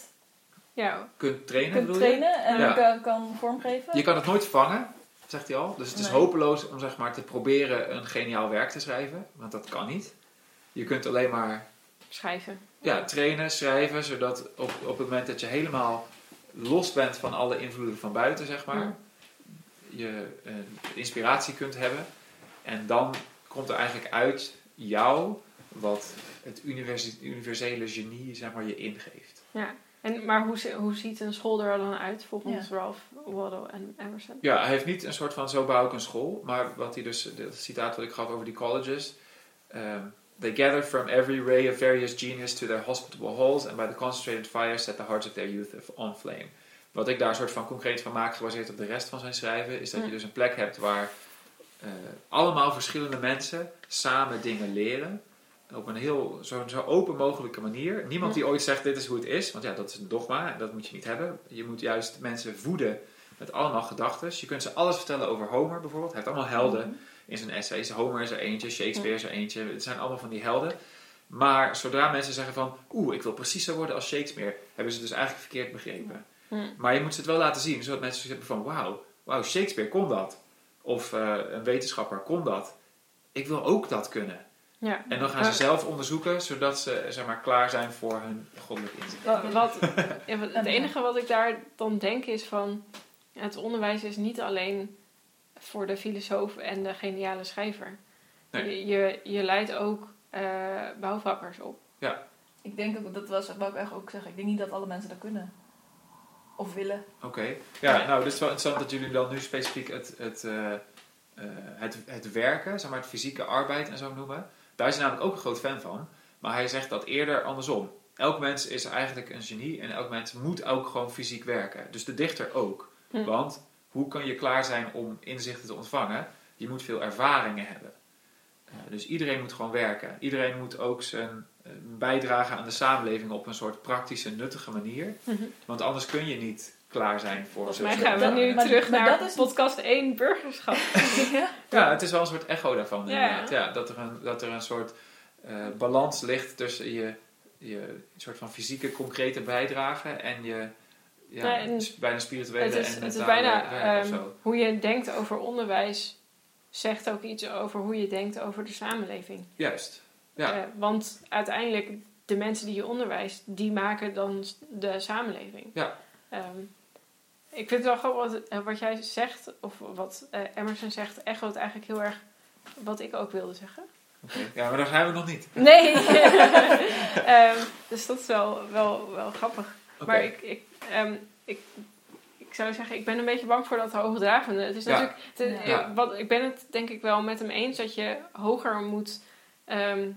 Ja, Kunt trainen, kunt bedoel je? trainen en Ja. kan, kan vormgeven? Je kan het nooit vangen, zegt hij al. Dus het is Nee. hopeloos om zeg maar, te proberen een geniaal werk te schrijven, want dat kan niet. Je kunt alleen maar schrijven. ja, trainen, schrijven, zodat op, op het moment dat je helemaal los bent van alle invloeden van buiten, zeg maar, Ja. je eh, inspiratie kunt hebben. En dan komt er eigenlijk uit jou wat het universe- universele genie zeg maar, je ingeeft. Ja. En, maar hoe, hoe ziet een school er dan uit volgens Ja. Ralph En Emerson? Ja, hij heeft niet een soort van zo bouw ik een school, maar wat hij dus, dat citaat wat ik gaf over die colleges. ehm, They gather from every ray of various genius to their hospitable halls, and by the concentrated fire set the hearts of their youth on flame. Wat ik daar een soort van concreet van maak, gebaseerd op de rest van zijn schrijven, is dat je dus een plek hebt waar eh, allemaal verschillende mensen samen dingen leren. Op een heel zo, zo open mogelijke manier. Niemand die ooit zegt dit is hoe het is, want ja, dat is een dogma dat moet je niet hebben. Je moet juist mensen voeden met allemaal gedachten. Je kunt ze alles vertellen over Homer bijvoorbeeld. Hij heeft allemaal helden in zijn essays. Homer is er eentje, Shakespeare is er eentje. Het zijn allemaal van die helden. Maar zodra mensen zeggen van, oeh, ik wil precies zo worden als Shakespeare, hebben ze het dus eigenlijk verkeerd begrepen. Maar je moet ze het wel laten zien, zodat mensen hebben van, wauw, wauw, Shakespeare kon dat. Of eh, een wetenschapper kon dat. Ik wil ook dat kunnen. Ja. En dan gaan ze zelf onderzoeken, zodat ze zeg maar, klaar zijn voor hun goddelijk inzicht. *laughs* Wat- het enige wat ik daar dan denk is van... Het onderwijs is niet alleen voor de filosoof en de geniale schrijver. Nee. Je, je, je leidt ook eh, bouwvakkers op. Ik denk ook, dat was, wou ik eigenlijk ook zeggen, ik denk niet dat alle mensen dat kunnen. Of willen. Oké. Ja, nou, het is wel interessant dat jullie dan nu specifiek het, het, eh, eh, het, het werken, zeg maar het fysieke arbeid en zo noemen. Daar is hij namelijk ook een groot fan van. Maar hij zegt dat eerder andersom. Elk mens is eigenlijk een genie en elk mens moet ook gewoon fysiek werken. Dus de dichter ook. Hm. Want hoe kan je klaar zijn om inzichten te ontvangen? Je moet veel ervaringen hebben. Eh, dus iedereen moet gewoon werken. Iedereen moet ook zijn eh, bijdragen aan de samenleving op een soort praktische, nuttige manier. Want anders kun je niet klaar zijn voor Volgens mij soort- gaan we nu maar- terug maar naar podcast 1, burgerschap. *laughs* ja. Ja, het is wel een soort echo daarvan. Ja. inderdaad. Ja, dat, er een, dat er een soort eh, balans ligt tussen je, je soort van fysieke, concrete bijdrage en je ja, Ja, en s- bijna spirituele het is, en het is bijna werk ehm, hoe je denkt over onderwijs, zegt ook iets over hoe je denkt over de samenleving. Juist. Ja. Eh, want uiteindelijk, de mensen die je onderwijst, die maken dan de samenleving. Ja. Ehm, ik vind het wel grappig wat, eh, wat jij zegt, of wat eh, Emerson zegt, echoot eigenlijk heel erg wat ik ook wilde zeggen. Ja, maar daar zijn we nog niet. Nee. *laughs* *laughs* Ehm, dus dat is wel, wel, wel grappig. Maar ik, ik, ehm, ik, ik zou zeggen, ik ben een beetje bang voor dat hoogdravende. Het is Ja. natuurlijk, Ja. wat, ik ben het denk ik wel met hem eens dat je hoger moet ehm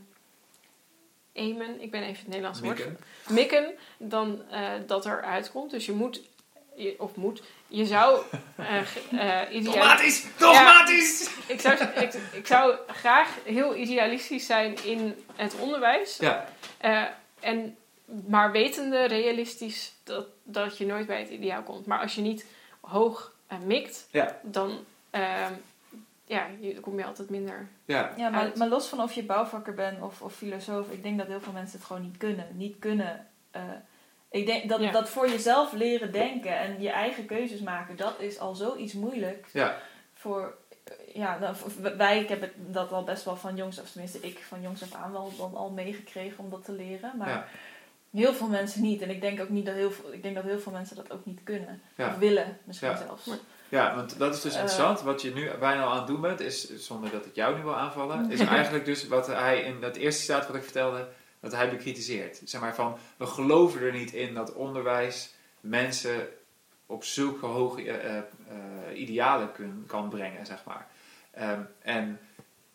aimen. Ik ben even het Nederlands woord. Mikken. Mikken dan eh, dat er uitkomt. Dus je moet, je, of moet, je zou eh *laughs* eh, ideaal- Dogmatisch! Dogmatisch! ik zou, ik, ik zou graag heel idealistisch zijn in het onderwijs. Ja, Eh, en, maar wetende realistisch dat, dat je nooit bij het ideaal komt. Maar als je niet hoog eh, mikt, ja, dan ehm, ja, je, dan kom je altijd minder. ja. Ja, maar, Uit. maar los van of je bouwvakker bent of, of filosoof, ik denk dat heel veel mensen het gewoon niet kunnen. Niet kunnen. eh, ik denk dat, Ja. dat voor jezelf leren denken en je eigen keuzes maken, dat is al zoiets moeilijk ja. voor. Ja, nou, wij, ik heb het, dat al best wel van jongs af, tenminste ik van jongs af aan wel, wel al meegekregen om dat te leren. Maar Ja. Heel veel mensen niet. En ik denk ook niet dat heel veel, ik denk dat heel veel mensen dat ook niet kunnen. Ja. Of willen misschien Ja. zelfs. Maar- Ja, want dat is dus Eh. interessant. Wat je nu bijna al aan het doen bent, is, zonder dat ik jou nu wil aanvallen, is eigenlijk dus wat hij in dat eerste staat wat ik vertelde, dat hij bekritiseert. Zeg maar van, we geloven er niet in dat onderwijs mensen op zulke hoge eh, eh, idealen kun, kan brengen, zeg maar. Ehm, en,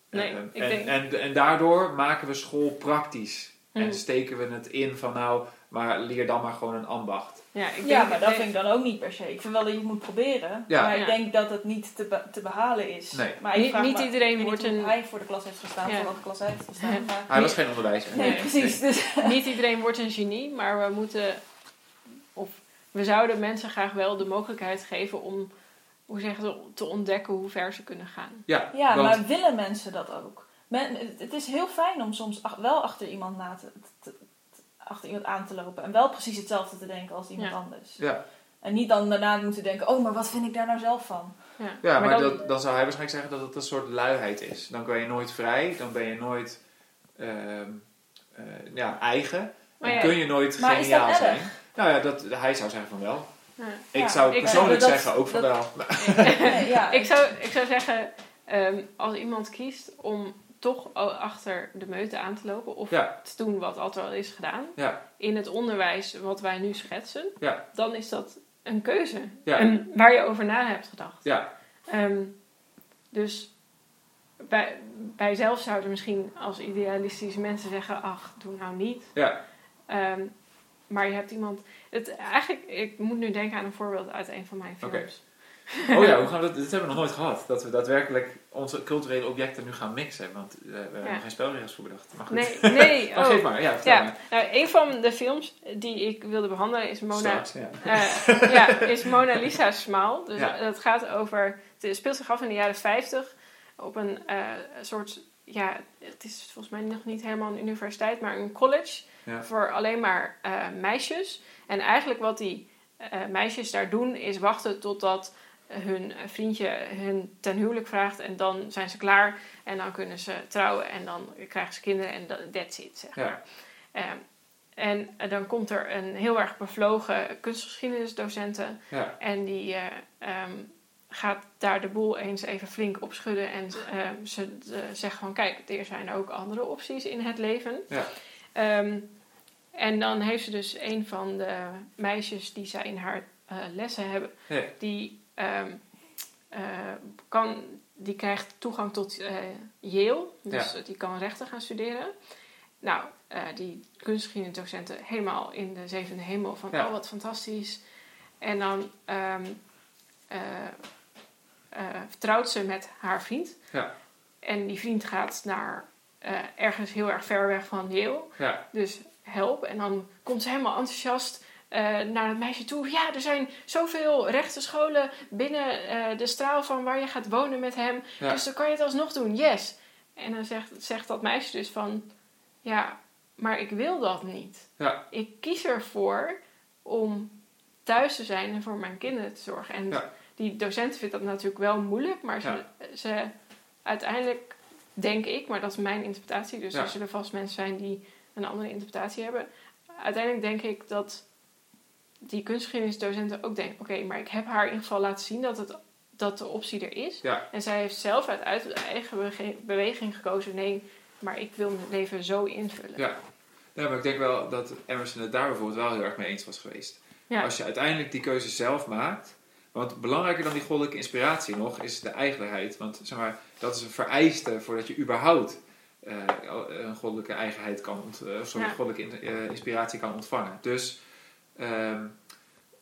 Nee, ehm, ik en, denk- en, en daardoor maken we school praktisch. En Hmm. steken we het in van nou, maar leer dan maar gewoon een ambacht. Ja, ik denk, Ja, maar dat nee, vind ik dan ook niet per se. Ik vind wel dat je het moet proberen. Ja. Maar ik denk dat het niet te, be- te behalen is. Nee. Maar ik Niet- niet me- iedereen wordt een- hij voor de klas heeft gestaan, Ja. voor wat de klas heeft gestaan. Maar... Hij was geen onderwijzer. Nee, Nee. precies. Dus, *laughs* niet iedereen wordt een genie, maar we moeten, of we zouden mensen graag wel de mogelijkheid geven om, hoe zeggen ze, te ontdekken hoe ver ze kunnen gaan. Ja, ja, want- maar willen mensen dat ook? Men, het- is heel fijn om soms ach- wel achter iemand, na te, te- te- achter iemand aan te lopen. En wel precies hetzelfde te denken als iemand Ja. anders. ja. En niet dan daarna moeten denken, oh, maar wat vind ik daar nou zelf van? Ja, Ja, maar, dan- dat, dan zou hij waarschijnlijk zeggen dat het een soort luiheid is. Dan ben je nooit vrij, dan ben je nooit ehm, eh, ja, eigen. Ja, kun je nooit maar is geniaal dat zijn. erg? Nou ja, dat, hij zou zeggen van wel. ja. Ik Ja, zou ik- persoonlijk dat- zeggen ook van dat- wel. *laughs* Nee, ik, zou, ik zou zeggen, ehm, als iemand kiest om toch achter de meute aan te lopen of Ja, te doen wat altijd al is gedaan ja, in het onderwijs wat wij nu schetsen, Ja. dan is dat een keuze en waar je over na hebt gedacht. ja, Ehm, dus wij, wij zelf zouden misschien als idealistische mensen zeggen: ach, doe nou niet. ja, Ehm, maar je hebt iemand. Het, eigenlijk, ik moet nu denken aan een voorbeeld uit een van mijn films. Oh ja, hoe gaan we dat, dit hebben we nog nooit gehad. Dat we daadwerkelijk onze culturele objecten nu gaan mixen. Want eh, we hebben Ja. geen spelregels voor bedacht. Maar goed. Nee, nee. *laughs* Maar oh. geef maar, ja, Ja, maar. nou, een van de films die ik wilde behandelen is Mona, Straks, ja. eh, ja, *laughs* is Mona Lisa Smile. Dus het gaat over. Het speelt zich af in de jaren 50 op een eh, soort. Ja, het is volgens mij nog niet helemaal een universiteit, maar een college voor alleen maar meisjes. En eigenlijk wat die meisjes daar doen is wachten totdat hun vriendje hun ten huwelijk vraagt en dan zijn ze klaar en dan kunnen ze trouwen en dan krijgen ze kinderen en dat- that's it, zeg Ja. maar. Ehm, en eh, dan komt er een heel erg bevlogen kunstgeschiedenisdocente Ja, en die eh, ehm, gaat daar de boel eens even flink opschudden. En ehm, ze eh, zegt van, kijk, er zijn ook andere opties in het leven. Ja. En dan heeft ze dus een van de meisjes die zij in haar eh, lessen hebben, Ja. die, kan, die krijgt toegang tot eh, Yale. Dus Ja. die kan rechten gaan studeren. Nou, eh, die kunstgeschiedenisdocenten helemaal in de zevende hemel van, Ja. oh wat fantastisch. En dan ehm, eh, eh, trouwt ze met haar vriend. Ja. En die vriend gaat naar eh, ergens heel erg ver weg van Yale. ja, Dus help. En dan komt ze helemaal enthousiast eh, naar het meisje toe. Ja, er zijn zoveel rechte scholen binnen eh, de straal van waar je gaat wonen met hem. Ja. Dus dan kan je het alsnog doen. Yes. En dan zegt, zegt dat meisje dus van... Ja, maar ik wil dat niet. Ja. Ik kies ervoor om thuis te zijn en voor mijn kinderen te zorgen. En Ja. die docent vindt dat natuurlijk wel moeilijk. Maar ze, ze uiteindelijk denk ik, maar dat is mijn interpretatie. Dus er zullen vast mensen zijn die een andere interpretatie hebben. Uiteindelijk denk ik dat die kunstgeschiedenisdocenten ook denken... Oké, maar ik heb haar in ieder geval laten zien dat, het, dat de optie er is. ja, En zij heeft zelf uit, uit eigen bege- beweging gekozen... Nee, maar ik wil mijn leven zo invullen. Ja. ja, maar ik denk wel dat Emerson het daar bijvoorbeeld wel heel erg mee eens was geweest. Ja. Als je uiteindelijk die keuze zelf maakt. Want belangrijker dan die goddelijke inspiratie nog is de eigenheid. Want zeg maar, dat is een vereiste voordat je überhaupt eh, een goddelijke eigenheid kan ont, eh, sorry, Ja. goddelijke in- eh, inspiratie kan ontvangen. Dus ehm,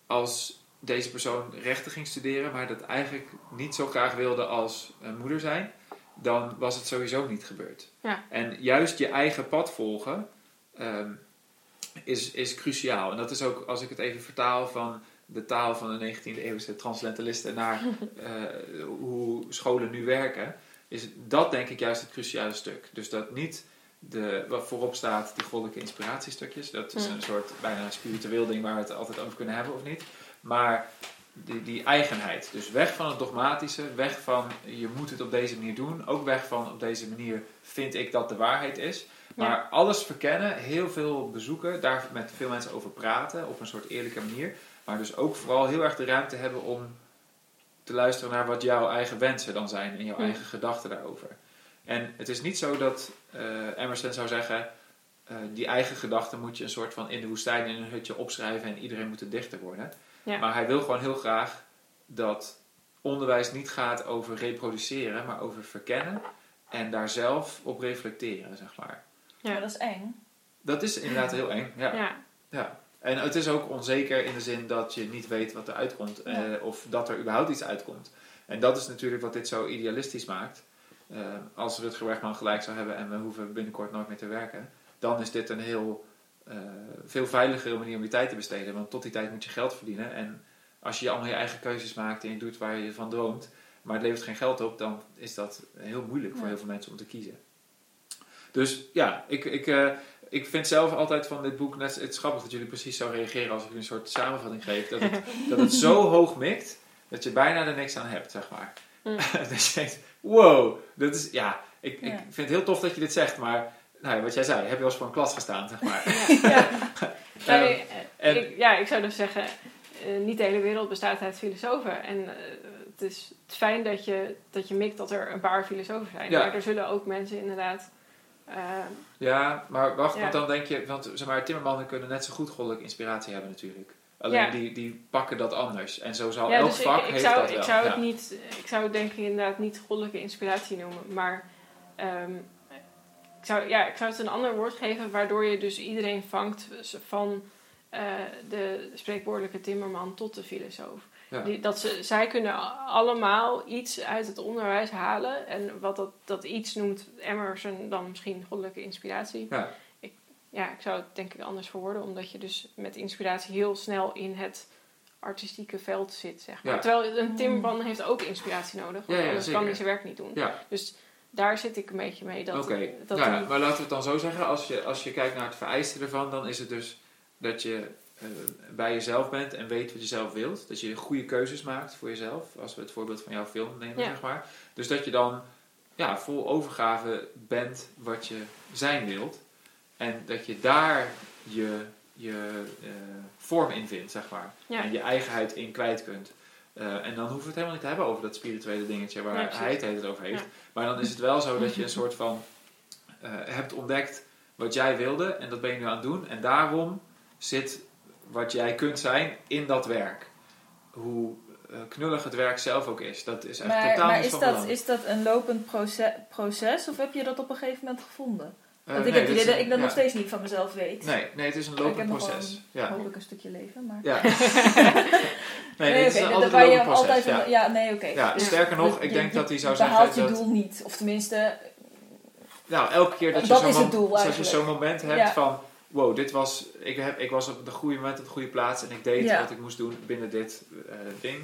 als deze persoon rechten ging studeren, maar dat eigenlijk niet zo graag wilde als eh, moeder zijn, dan was het sowieso niet gebeurd. Ja. En juist je eigen pad volgen ehm, is, is cruciaal. En dat is ook, als ik het even vertaal van de taal van de 19e eeuwse transcendentalisten naar *laughs* eh, hoe scholen nu werken, is dat denk ik juist het cruciale stuk. Dus dat niet de, wat voorop staat, die goddelijke inspiratiestukjes, dat is Mm. een soort bijna spiritueel ding waar we het altijd over kunnen hebben of niet. Maar die, die eigenheid. Dus weg van het dogmatische, weg van je moet het op deze manier doen, ook weg van op deze manier vind ik dat de waarheid is. Maar Ja. alles verkennen, heel veel bezoeken, daar met veel mensen over praten op een soort eerlijke manier. Maar dus ook vooral heel erg de ruimte hebben om te luisteren naar wat jouw eigen wensen dan zijn en jouw Ja. eigen gedachten daarover. En het is niet zo dat eh, Emerson zou zeggen, eh, die eigen gedachten moet je een soort van in de woestijn in een hutje opschrijven en iedereen moet een dichter worden. Ja. Maar hij wil gewoon heel graag dat onderwijs niet gaat over reproduceren, maar over verkennen en daar zelf op reflecteren, zeg maar. Ja. Maar dat is eng. Dat is inderdaad heel eng. Ja. Ja. Ja. En het is ook onzeker in de zin dat je niet weet wat er uitkomt eh, of dat er überhaupt iets uitkomt. En dat is natuurlijk wat dit zo idealistisch maakt. Eh, als Rutger Bregman gelijk zou hebben en we hoeven binnenkort nooit meer te werken, dan is dit een heel eh, veel veiligere manier om je tijd te besteden. Want tot die tijd moet je geld verdienen. En als je allemaal je eigen keuzes maakt en je doet waar je van droomt, maar het levert geen geld op, dan is dat heel moeilijk voor heel veel mensen om te kiezen. Dus ja, ik, ik, eh, ik vind zelf altijd van dit boek, net, het is grappig dat jullie precies zo reageren als ik een soort samenvatting geef, dat het, dat het zo *laughs* hoog mikt, dat je bijna er niks aan hebt, zeg maar. Mm. *laughs* dat je denkt, wow, dat is, ja, ik, ik vind het heel tof dat je dit zegt, maar nou, wat jij zei, heb je wel eens voor een klas gestaan, zeg maar. *laughs* Ja. Ja, *laughs* Ehm, eh, en- ik, ja, ik zou dus zeggen, eh, niet de hele wereld bestaat uit filosofen. En eh, het is fijn dat je, dat je mikt dat er een paar filosofen zijn. Ja. Maar er zullen ook mensen inderdaad... Ja, maar wacht, want dan denk je, want zeg maar, timmermannen kunnen net zo goed goddelijke inspiratie hebben natuurlijk. Alleen Ja. die, die pakken dat anders. En zo zal ja, elk dus vak ik, ik heeft zou, dat wel. ik zou het niet, ik zou het denk ik inderdaad niet goddelijke inspiratie noemen. Maar ehm, ik, zou, ja, ik zou het een ander woord geven waardoor je dus iedereen vangt van eh, de spreekwoordelijke timmerman tot de filosoof. Die, dat ze, zij kunnen allemaal iets uit het onderwijs halen. En wat dat, dat iets noemt Emerson dan misschien goddelijke inspiratie. Ja. Ik, zou het denk ik anders verwoorden. Omdat je dus met inspiratie heel snel in het artistieke veld zit, zeg maar. Ja. Terwijl een timmerman heeft ook inspiratie nodig. Want Ja, ja, anders zeker. kan hij zijn werk niet doen. Ja, Dus daar zit ik een beetje mee. Dat, oké. dat Nou ja, die- maar laten we het dan zo zeggen. Als je, als je kijkt naar het vereiste ervan, dan is het dus dat je eh, bij jezelf bent en weet wat je zelf wilt. Dat je goede keuzes maakt voor jezelf. Als we het voorbeeld van jouw film nemen, Ja. zeg maar. Dus dat je dan ja, vol overgave bent wat je zijn wilt. En dat je daar je, je eh, vorm in vindt, zeg maar. Ja. En je eigenheid in kwijt kunt. Eh, en dan hoeven we het helemaal niet te hebben over dat spirituele dingetje waar Ja, hij het tijd over heeft. Ja. Maar dan is het wel zo dat je een *laughs* soort van eh, hebt ontdekt wat jij wilde en dat ben je nu aan het doen. En daarom zit wat jij kunt zijn in dat werk. Hoe knullig het werk zelf ook is. Dat is echt Maar, totaal maar is, van dat, belang. is dat een lopend proces, proces of heb je dat op een gegeven moment gevonden? Eh, Want ik nee, heb het idee is dat ik dat een- nog steeds niet van mezelf weet. Nee, nee, het is een lopend proces. wel Ja. Hopelijk een stukje leven, maar... ja. *laughs* nee, is oké, een dat- altijd een je lopend proces. altijd... ja. een- ja, nee, oké. Ja, Dus sterker nog, je- ik je- denk je dat hij zou behaalt zeggen je dat... doel niet. Of tenminste, Nou, elke keer dat je Dat is het je zo'n moment hebt Ja. van... Wow, dit was, ik, heb, ik was op de goede moment op de goede plaats en ik deed wat ik moest doen binnen dit eh, ding.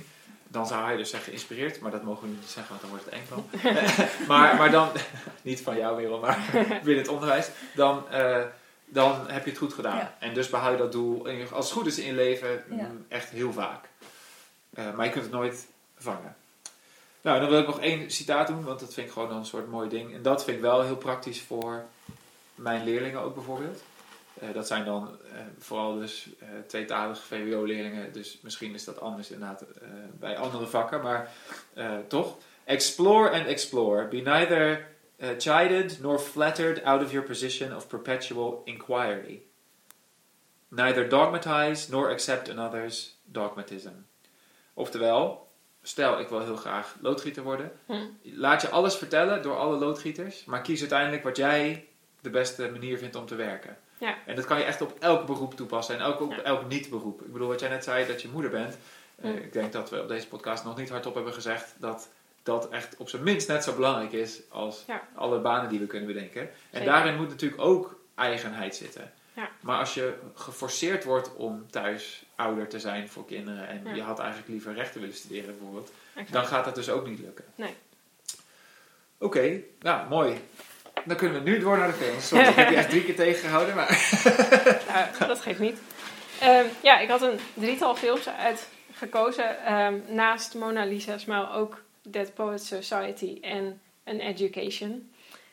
Dan zou hij dus zeggen geïnspireerd, maar dat mogen we niet zeggen, want dan wordt het eng van. *laughs* maar, maar dan, *laughs* niet van jouw wereld, maar *laughs* binnen het onderwijs. Dan, eh, dan heb je het goed gedaan. Ja. En dus behoud je dat doel, als het goed is in leven, Ja. mm, echt heel vaak. Eh, maar je kunt het nooit vangen. Nou, dan wil ik nog één citaat doen, want dat vind ik gewoon een soort mooi ding. En dat vind ik wel heel praktisch voor mijn leerlingen ook bijvoorbeeld. Eh, dat zijn dan eh, vooral dus eh, tweetalige VWO-leerlingen, dus misschien is dat anders inderdaad bij andere vakken, maar toch. Explore and explore. Be neither uh, chided nor flattered out of your position of perpetual inquiry. Neither dogmatize nor accept another's dogmatism. Oftewel, stel ik wil heel graag loodgieter worden. Hm. Laat je alles vertellen door alle loodgieters, maar kies uiteindelijk wat jij de beste manier vindt om te werken. Ja. En dat kan je echt op elk beroep toepassen en ook op Ja. elk niet-beroep. Ik bedoel, wat jij net zei, dat je moeder bent. eh, ik denk dat we op deze podcast nog niet hardop hebben gezegd dat dat echt op zijn minst net zo belangrijk is als Ja. alle banen die we kunnen bedenken. En Zeker. daarin moet natuurlijk ook eigenheid zitten. Ja. Maar als je geforceerd wordt om thuis ouder te zijn voor kinderen en Ja. je had eigenlijk liever rechten willen studeren bijvoorbeeld, Exact. dan gaat dat dus ook niet lukken. Nee. Oké, nou mooi. Dan kunnen we nu door naar de films. Sorry, ik heb je echt drie keer tegengehouden, maar... *laughs* Nou, dat geeft niet. Ehm, ja, ik had een drietal films uitgekozen. ehm, naast Mona Lisa's, maar ook Dead Poets Society en An Education.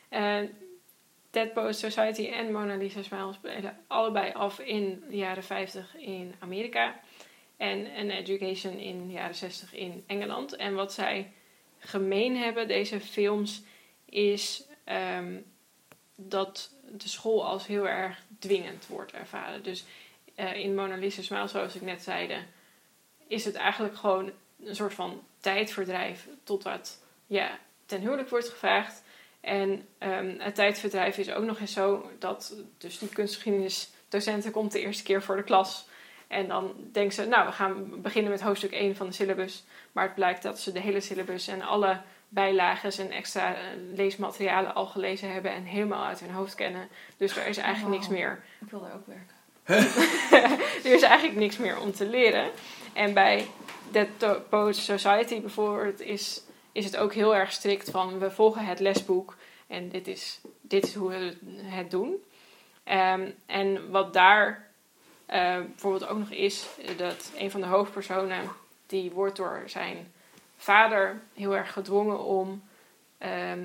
En Dead Poets Society en Mona Lisa Smile spelen allebei af in de jaren 50 in Amerika. En An Education in de jaren 60 in Engeland. En wat zij gemeen hebben, deze films, is ehm, dat de school als heel erg dwingend wordt ervaren. Dus eh, in Mona Lisa Smile, zoals ik net zeide, is het eigenlijk gewoon een soort van tijdverdrijf tot wat ja, ten huwelijk wordt gevraagd. En ehm, het tijdverdrijf is ook nog eens zo dat dus die kunstgeschiedenisdocenten komt de eerste keer voor de klas. En dan denken ze, nou, we gaan beginnen met hoofdstuk 1 van de syllabus. Maar het blijkt dat ze de hele syllabus en alle bijlagen en extra eh, leesmaterialen al gelezen hebben en helemaal uit hun hoofd kennen. Dus er is eigenlijk niks meer Ik wil daar ook werken. *laughs* er is eigenlijk niks meer om te leren. En bij Dead To- Poets Society bijvoorbeeld is, is het ook heel erg strikt van we volgen het lesboek en dit is, dit is hoe we het doen. Ehm, en wat daar eh, bijvoorbeeld ook nog is, dat een van de hoofdpersonen die wordt door zijn vader heel erg gedwongen om, ehm,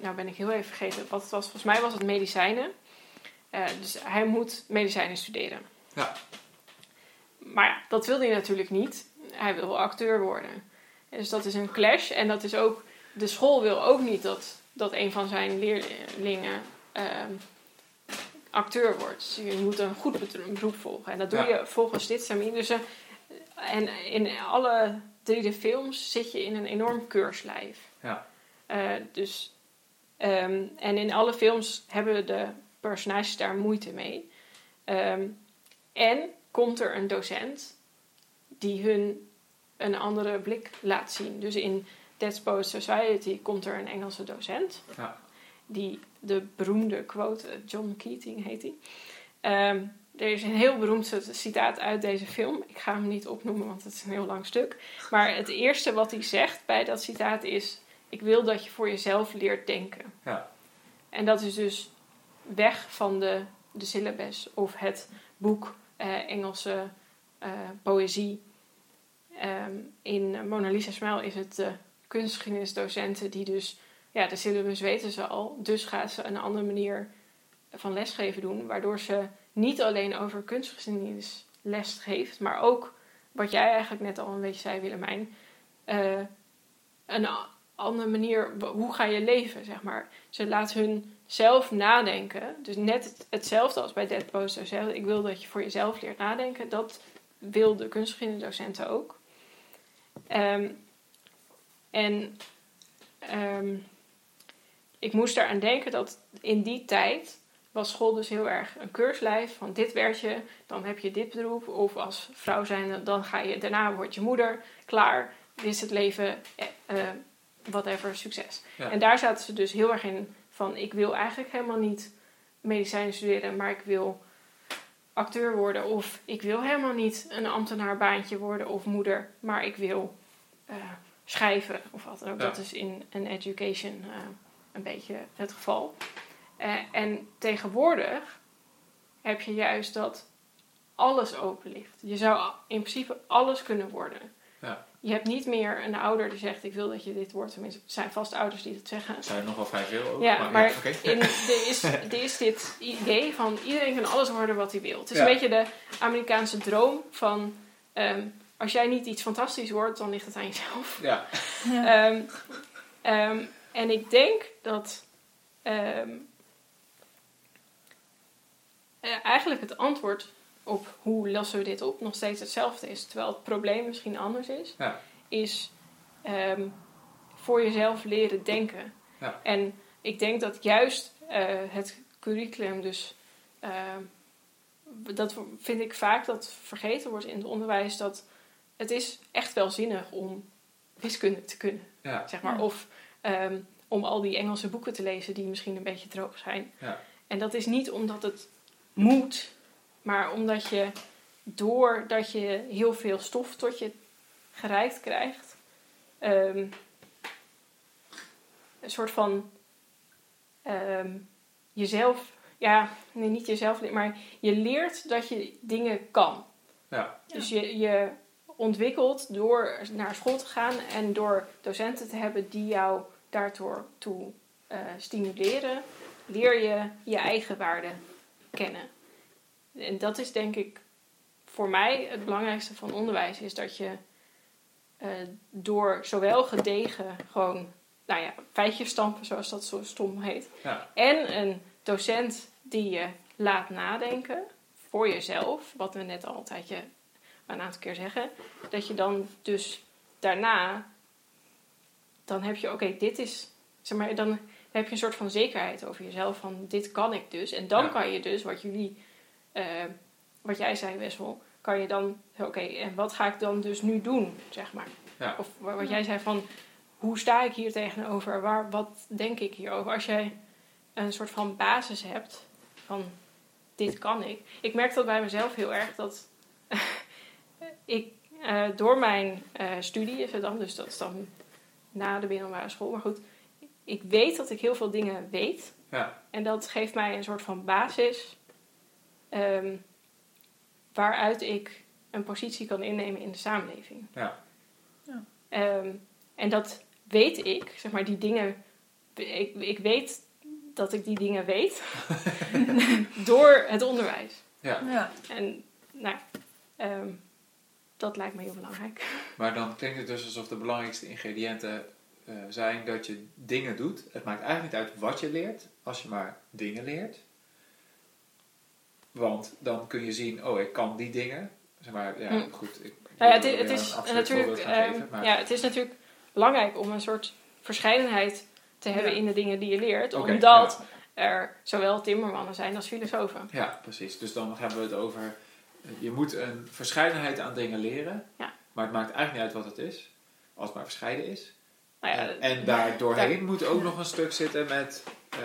nou ben ik heel even vergeten wat het was, volgens mij was het medicijnen. Eh, dus hij moet medicijnen studeren. Ja. Maar ja, dat wil hij natuurlijk niet. Hij wil acteur worden. En Dus dat is een clash. En dat is ook. De school wil ook niet dat, dat een van zijn leerlingen ehm, acteur wordt. Dus je moet een goed beroep volgen. En dat doe Ja. je volgens dit termijn. Dus, en in alle drie de films zit je in een enorm keurslijf. Ja. Eh, dus, ehm, en in alle films hebben de personages daar moeite mee. Ehm, en komt er een docent die hun een andere blik laat zien. Dus in Dead Society komt er een Engelse docent. Ja. Die de beroemde quote, John Keating heet hij. Ehm, er is een heel beroemd citaat uit deze film. Ik ga hem niet opnoemen, want het is een heel lang stuk. Maar het eerste wat hij zegt bij dat citaat is... Ik wil dat je voor jezelf leert denken. Ja. En dat is dus weg van de, de syllabus of het boek eh, Engelse eh, poëzie. Ehm, in Mona Lisa Smile is het de kunstgeschiedenisdocenten die dus... Ja, de syllabus weten ze al. Dus gaat ze een andere manier van lesgeven doen. Waardoor ze niet alleen over kunstgeschiedenis les geeft. Maar ook, wat jij eigenlijk net al een beetje zei Willemijn... eh, een andere manier, hoe ga je leven, zeg maar. Ze laat hun zelf nadenken. Dus net het- hetzelfde als bij Dead Poster zelf. Ik wil dat je voor jezelf leert nadenken. Dat wil de kunstgeschiedenisdocenten ook. Ehm, en ehm, ik moest eraan denken dat in die tijd was school dus heel erg een keurslijf van dit werd je, dan heb je dit beroep. Of als vrouw zijn, dan ga je, daarna word je moeder, klaar, dit is het leven, eh, eh, whatever, succes. Ja. En daar zaten ze dus heel erg in van ik wil eigenlijk helemaal niet medicijnen studeren, maar ik wil acteur worden. Of ik wil helemaal niet een ambtenaarbaantje worden of moeder, maar ik wil eh, schrijven of wat dan ook. Ja. Dat is in een education eh, een beetje het geval. Eh, en tegenwoordig heb je juist dat alles open ligt. Je zou in principe alles kunnen worden. Ja. Je hebt niet meer een ouder die zegt: Ik wil dat je dit wordt. Tenminste, het zijn vast ouders die dat zeggen. Er zijn nog wel vrij veel ook. Ja, maar oké. in, er, is, er is dit idee van iedereen kan alles worden wat hij wil. Het is Ja. een beetje de Amerikaanse droom van ehm, als jij niet iets fantastisch wordt, dan ligt het aan jezelf. Ja. Ja. Ehm, ehm, en ik denk dat eh, eigenlijk het antwoord op hoe lossen we dit op nog steeds hetzelfde is, terwijl het probleem misschien anders is, Ja. is ehm, voor jezelf leren denken. Ja. En ik denk dat juist eh, het curriculum dus ehm, dat vind ik vaak dat vergeten wordt in het onderwijs. Dat het is echt wel zinnig om wiskunde te kunnen, Ja. zeg maar. Ja. Of ehm, om al die Engelse boeken te lezen die misschien een beetje droog zijn. Ja. En dat is niet omdat het moet, maar omdat je doordat je heel veel stof tot je gereikt krijgt, ehm, een soort van ehm, jezelf, ja, nee, niet jezelf, maar je leert dat je dingen kan. Ja. Dus je, je ontwikkelt door naar school te gaan en door docenten te hebben die jou daardoor toe eh, stimuleren, leer je je eigen waarde kennen. En dat is denk ik voor mij het belangrijkste van onderwijs, is dat je eh, door zowel gedegen gewoon, nou ja, feitjes stampen, zoals dat zo stom heet, Ja. en een docent die je laat nadenken voor jezelf, wat we net al een tijdje een aantal keer zeggen, dat je dan dus daarna, dan heb je, oké, dit is, zeg maar, dan heb je een soort van zekerheid over jezelf, van dit kan ik dus. En dan Ja. kan je dus, wat jullie, eh, wat jij zei Wessel, kan je dan, oké, en wat ga ik dan dus nu doen, zeg maar. Ja. Of wa- wat jij zei van, hoe sta ik hier tegenover? Waar, wat denk ik hierover? Als jij een soort van basis hebt van, dit kan ik. Ik merk dat bij mezelf heel erg, dat *laughs* ik eh, door mijn eh, studie is het dan, dus dat is dan na de middelbare school, maar goed, ik weet dat ik heel veel dingen weet. Ja. En dat geeft mij een soort van basis ehm, waaruit ik een positie kan innemen in de samenleving. Ja. Ja. Ehm, en dat weet ik, zeg maar, die dingen. Ik, ik weet dat ik die dingen weet *laughs* *laughs* door het onderwijs. Ja. Ja. En nou, ehm, dat lijkt me heel belangrijk. Maar dan klinkt het dus alsof de belangrijkste ingrediënten eh, zijn dat je dingen doet. Het maakt eigenlijk niet uit wat je leert, als je maar dingen leert. Want dan kun je zien, oh, ik kan die dingen. Zeg maar, ja, Hm. goed. Ik, Nou ja, het, is- het is natuurlijk, ehm, geven, maar- ja, het is natuurlijk belangrijk om een soort verscheidenheid te hebben Ja. in de dingen die je leert. Omdat ja. er zowel timmermannen zijn als filosofen. Ja, precies. Dus dan hebben we het over. eh, Je moet een verscheidenheid aan dingen leren. Ja. Maar het maakt eigenlijk niet uit wat het is. Als het maar verscheiden is. Nou ja, en daar doorheen moet ook nog een stuk zitten met eh,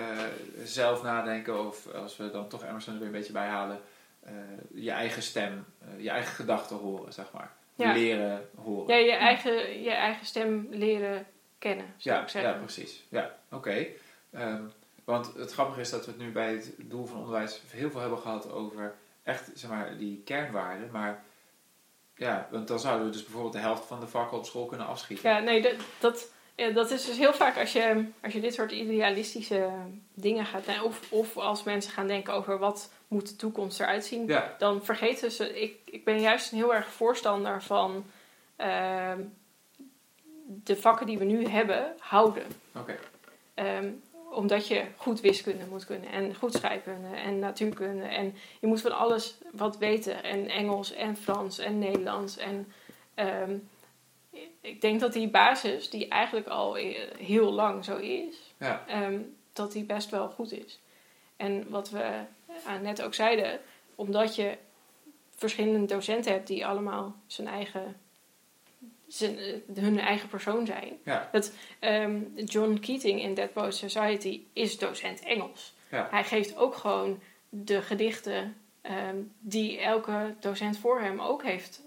zelf nadenken. Of als we dan toch Emerson er weer een beetje bij halen. eh, je eigen stem, eh, je eigen gedachten horen, zeg maar. Ja. Leren horen. ja, je, eigen, je eigen stem leren kennen, zou Ja, ik zeggen. ja, precies. Ja, oké. Ehm, want het grappige is dat we het nu bij het doel van onderwijs heel veel hebben gehad over echt, zeg maar, die kernwaarden. Maar ja, want dan zouden we dus bijvoorbeeld de helft van de vakken op school kunnen afschieten. Ja, nee, dat, dat, ja, dat is dus heel vaak als je, als je dit soort idealistische dingen gaat... nou, Of, of als mensen gaan denken over wat moet de toekomst eruit zien... Ja, dan vergeten ze... Ik, ik ben juist een heel erg voorstander van... ehm, de vakken die we nu hebben, houden. oké. Ehm, omdat je goed wiskunde moet kunnen en goed scheikunde en natuurkunde. En je moet van alles wat weten. En Engels en Frans en Nederlands. En ehm, ik denk dat die basis, die eigenlijk al eh, heel lang zo is, Ja, ehm, dat die best wel goed is. En wat we eh, net ook zeiden, omdat je verschillende docenten hebt die allemaal zijn eigen, zijn, eh, hun eigen persoon zijn. ja, Ehm, John Keating in Dead Poets Society is docent Engels. ja, Hij geeft ook gewoon de gedichten ehm, die elke docent voor hem ook heeft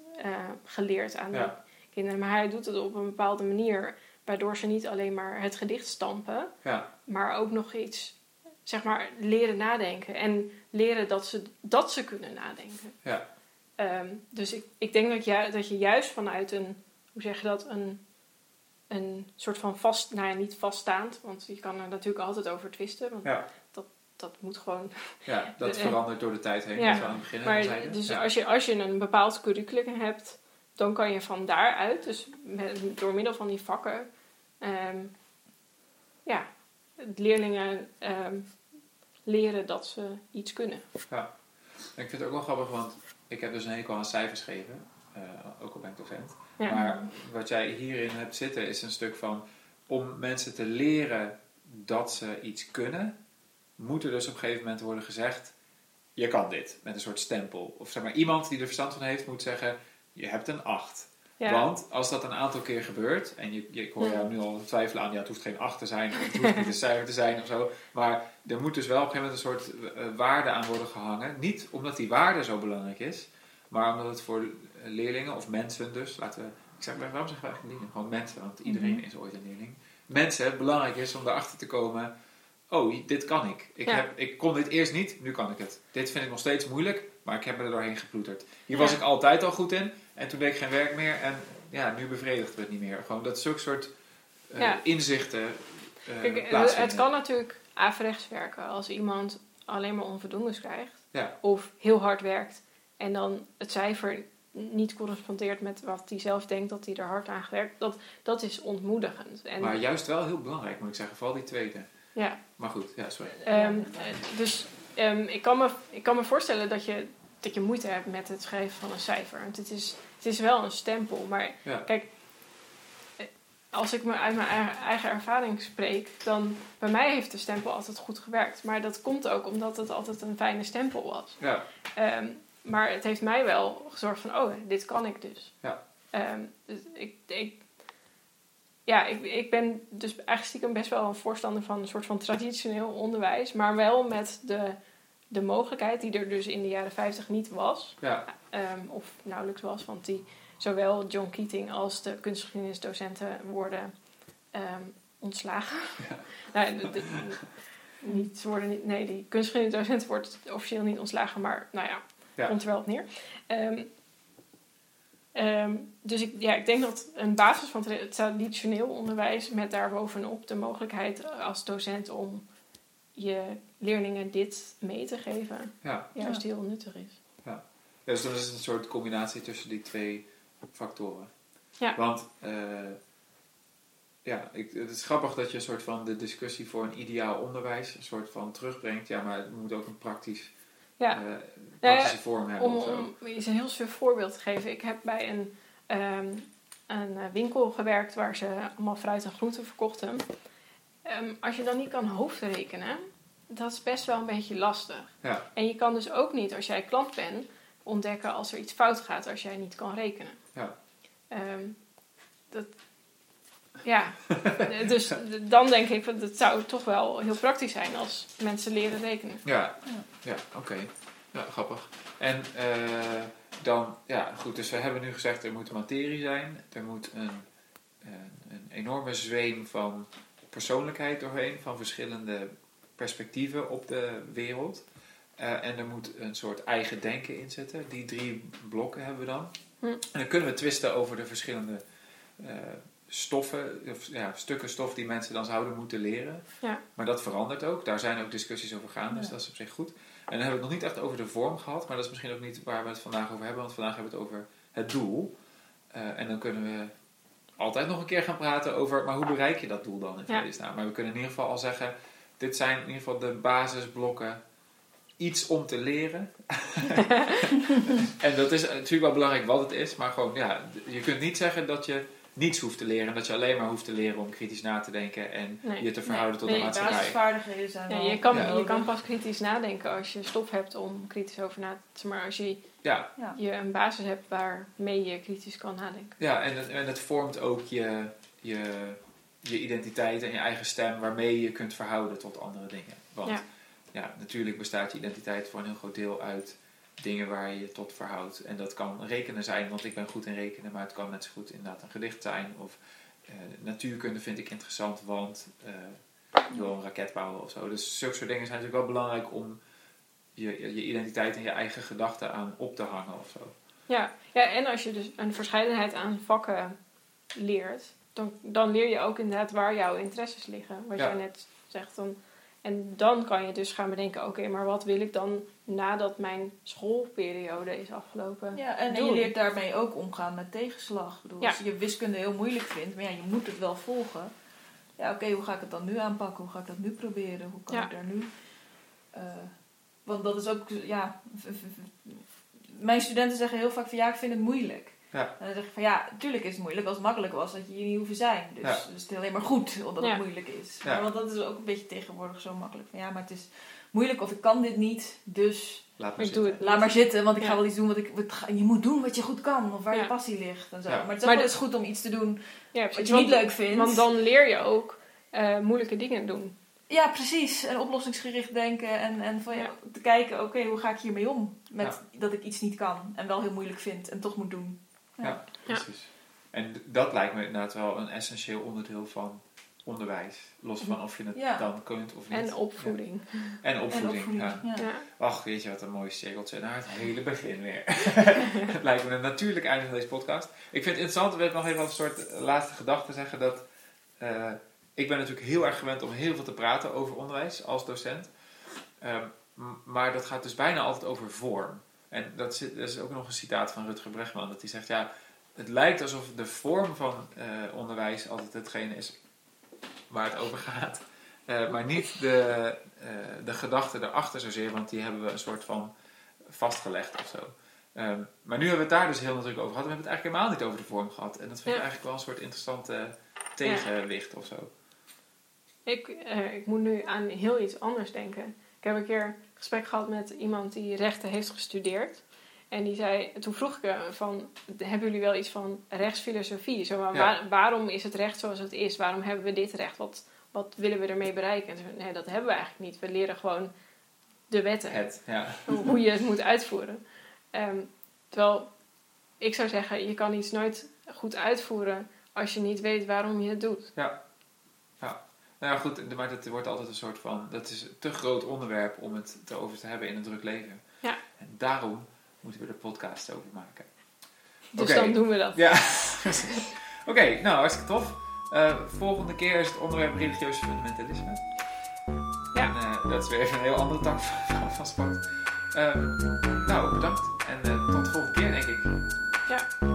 geleerd aan de kinderen. Maar hij doet het op een bepaalde manier, waardoor ze niet alleen maar het gedicht stampen, ja, maar ook nog iets, zeg maar, leren nadenken. En leren dat ze, dat ze kunnen nadenken. ja, Ehm, dus ik, ik denk dat, ju- dat je juist vanuit een, hoe zeg je dat, een, een soort van vast, nou ja, niet vaststaand, want je kan er natuurlijk altijd over twisten, want ja, dat moet gewoon. ja. Dat *laughs* verandert door de tijd heen, ja, aan het begin Maar dus ja. als, je, als je een bepaald curriculum hebt, dan kan je van daaruit, dus met, door middel van die vakken, ehm, ja, leerlingen ehm, leren dat ze iets kunnen. Ja. Ik vind het ook wel grappig, want ik heb dus een hekel aan cijfers geven. eh, ook al ben ik docent. Ja. Maar wat jij hierin hebt zitten is een stuk van... Om mensen te leren dat ze iets kunnen... Moet er dus op een gegeven moment worden gezegd... Je kan dit, met een soort stempel. Of zeg maar, iemand die er verstand van heeft moet zeggen... Je hebt een 8. Ja. Want als dat een aantal keer gebeurt... En je, je, ik hoor jou nu al twijfelen aan... Ja, het hoeft geen 8 te zijn. Of het hoeft niet een cijfer te zijn of zo. Maar er moet dus wel op een gegeven moment een soort eh, waarde aan worden gehangen. Niet omdat die waarde zo belangrijk is... Maar omdat het voor leerlingen of mensen dus... Laten we, ik zeg, waarom zeggen we eigenlijk leerlingen? Gewoon mensen, want iedereen Mhm. is ooit een leerling. Mensen, belangrijk is om erachter te komen... Oh, dit kan ik. Ik, Ja. heb, ik kon dit eerst niet, nu kan ik het. Dit vind ik nog steeds moeilijk, maar ik heb me er doorheen geploeterd. Hier Ja. was ik altijd al goed in en toen deed ik geen werk meer en ja, nu bevredigt het niet meer. Gewoon dat zulke soort eh, Ja. inzichten Kijk, het- kan natuurlijk averechts werken als iemand alleen maar onvoldoendes krijgt. Of heel hard werkt en dan het cijfer niet correspondeert met wat hij zelf denkt dat hij er hard aan gewerkt. Dat, dat is ontmoedigend. En, Maar juist wel heel belangrijk, moet ik zeggen. Vooral die tweede. Ja, Maar goed, ja, sorry. Ehm, eh, dus ehm, ik, kan me, ik kan me voorstellen dat je, dat je moeite hebt met het schrijven van een cijfer. Want het is, het is wel een stempel. Maar Ja. kijk, eh, als ik me uit mijn eigen- ervaring spreek, dan bij mij heeft de stempel altijd goed gewerkt. Maar dat komt ook omdat het altijd een fijne stempel was. Ja, Ehm, maar het heeft mij wel gezorgd van, oh, dit kan ik dus. Ja. Ehm, dus ik, ik, ja, ik, ik ben dus eigenlijk stiekem best wel een voorstander van een soort van traditioneel onderwijs. Maar wel met de, de mogelijkheid die er dus in de jaren 50 niet was. ja, ehm, of nauwelijks was, want die zowel John Keating als de kunstgeschiedenisdocenten worden ehm, ontslagen. Ja. *laughs* nou, de- de- niet, worden niet, nee, die kunstgeschiedenisdocent wordt officieel niet ontslagen, maar nou ja, Ja. komt er wel op neer. Ehm, ehm, dus ik, ja, ik denk dat een basis van het traditioneel onderwijs met daarbovenop de mogelijkheid als docent om je leerlingen dit mee te geven, ja. juist heel nuttig is. Dus dan is het een soort combinatie tussen die twee factoren. Ja. Want, eh, ja, ik, het is grappig dat je een soort van de discussie voor een ideaal onderwijs een soort van terugbrengt. Ja, maar het moet ook een praktisch, Ja, eh, vorm hebben om, of zo. om eens een heel suf voorbeeld te geven. Ik heb bij een, ehm, een eh, winkel gewerkt waar ze allemaal fruit en groenten verkochten. Ehm, als je dan niet kan hoofdrekenen, dat is best wel een beetje lastig. Ja. En je kan dus ook niet, als jij klant bent, ontdekken als er iets fout gaat als jij niet kan rekenen. Ja. Ehm, dat, ja, dus *laughs* dan denk ik, dat het zou toch wel heel praktisch zijn als mensen leren rekenen. Ja, ja oké. Ja, grappig. En eh, dan, ja, goed, dus we hebben nu gezegd er moet materie zijn. Er moet een, een, een enorme zweem van persoonlijkheid doorheen, van verschillende perspectieven op de wereld. Eh, en er moet een soort eigen denken in zitten. Die drie blokken hebben we dan. Hm. En dan kunnen we twisten over de verschillende eh, stoffen, of ja, stukken stof die mensen dan zouden moeten leren. Ja. Maar dat verandert ook. Daar zijn ook discussies over gaan, dus Ja. dat is op zich goed. En dan hebben we het nog niet echt over de vorm gehad, maar dat is misschien ook niet waar we het vandaag over hebben, want vandaag hebben we het over het doel. Eh, en dan kunnen we altijd nog een keer gaan praten over, maar hoe bereik je dat doel dan in vredesnaam? Maar we kunnen in ieder geval al zeggen, dit zijn in ieder geval de basisblokken. Iets om te leren. *laughs* *laughs* en dat is natuurlijk wel belangrijk wat het is, maar gewoon, ja, je kunt niet zeggen dat je niets hoeft te leren. Dat je alleen maar hoeft te leren om kritisch na te denken en Nee. je te verhouden tot Nee, de maatschappij. basisvaardigheden zijn Ja, je, kan, Ja. je kan pas kritisch nadenken als je stof hebt om kritisch over na te Maar als je, Ja, Ja. je een basis hebt waarmee je kritisch kan nadenken. Ja, en het, en het vormt ook je, je, je identiteit en je eigen stem waarmee je kunt verhouden tot andere dingen. Want ja. Ja. natuurlijk bestaat je identiteit voor een heel groot deel uit dingen waar je je tot verhoudt. En dat kan rekenen zijn, want ik ben goed in rekenen, maar het kan net zo goed inderdaad een gedicht zijn. Of eh, natuurkunde vind ik interessant, want eh, ik wil een raket bouwen of zo. Dus zulke soort dingen zijn natuurlijk wel belangrijk om je, je identiteit en je eigen gedachten aan op te hangen of zo. Ja. ja, en als je dus een verscheidenheid aan vakken leert, dan, dan leer je ook inderdaad waar jouw interesses liggen. Wat Ja. jij net zegt. Dan, en dan kan je dus gaan bedenken, oké, maar wat wil ik dan nadat mijn schoolperiode is afgelopen? Ja, en, en je leert daarmee ook omgaan met tegenslag. Ik bedoel, Ja. Als je wiskunde heel moeilijk vindt, maar ja, je moet het wel volgen. ja, oké, hoe ga ik het dan nu aanpakken? Hoe ga ik dat nu proberen? Hoe kan Ja. ik daar nu... eh, want dat is ook, ja... Mijn studenten zeggen heel vaak van, ja, ik vind het moeilijk. Ja. En dan zeg ik van, ja, natuurlijk is het moeilijk. Als het makkelijk was, had je hier niet hoeven zijn. Dus, Ja. dus het is alleen maar goed, omdat Ja. het moeilijk is. Ja. Maar want dat is ook een beetje tegenwoordig zo makkelijk. Van, ja, maar het is moeilijk of ik kan dit niet, dus Laat maar Ik doe zitten. het. laat maar zitten. Want ik ga wel iets doen wat ik... Wat, je moet doen wat je goed kan, of waar Ja. je passie ligt en zo. Ja. Maar het is ook Maar wel de- eens goed om iets te doen Ja, wat je niet want- leuk vindt. Want dan leer je ook eh, moeilijke dingen doen. Ja, precies. En oplossingsgericht denken en, en van, ja, Ja. te kijken, oké, hoe ga ik hiermee om? Met dat ik iets niet kan en wel heel moeilijk vind en toch moet doen. Ja. Ja, precies. En dat lijkt me inderdaad wel een essentieel onderdeel van onderwijs. Los van of je het Ja. dan kunt of niet. En opvoeding. Ja. En opvoeding. En opvoeding, ja. Ach, weet je wat een mooi cirkeltje naar het hele begin weer. *laughs* het lijkt me een natuurlijk einde van deze podcast. Ik vind het interessant, we nog even als een soort laatste gedachte zeggen dat... eh, ik ben natuurlijk heel erg gewend om heel veel te praten over onderwijs als docent. Ehm, maar dat gaat dus bijna altijd over vorm. En dat, zit, dat is ook nog een citaat van Rutger Bregman. Dat hij zegt, ja, het lijkt alsof de vorm van eh, onderwijs altijd hetgene is waar het over gaat. Eh, maar niet de, eh, de gedachte erachter zozeer, want die hebben we een soort van vastgelegd of zo. Ehm, maar nu hebben we het daar dus heel nadrukkelijk over gehad. We hebben het eigenlijk helemaal niet over de vorm gehad. En dat vind ik eigenlijk wel een soort interessante tegenwicht of zo. Ik, eh, ik moet nu aan heel iets anders denken. Ik heb een keer een gesprek gehad met iemand die rechten heeft gestudeerd. En die zei, toen vroeg ik hem van, hebben jullie wel iets van rechtsfilosofie? Zo, maar Ja. waar- waarom is het recht zoals het is? Waarom hebben we dit recht? Wat, wat willen we ermee bereiken? En ze zei, nee, dat hebben we eigenlijk niet. We leren gewoon de wetten. Het, ja. hoe je het moet uitvoeren. Ehm, terwijl ik zou zeggen, je kan iets nooit goed uitvoeren als je niet weet waarom je het doet. Nou ja, goed, maar dat wordt altijd een soort van... Dat is een te groot onderwerp om het te over te hebben in een druk leven. Ja. En daarom moeten we er podcast over maken. Dus dan doen we dat. Ja, *laughs* Oké, nou hartstikke tof. Eh, volgende keer is het onderwerp religieus fundamentalisme. Ja. En, eh, dat is weer even een heel andere tak van, van, sport. Ehm, nou, bedankt. En eh, tot de volgende keer, denk ik.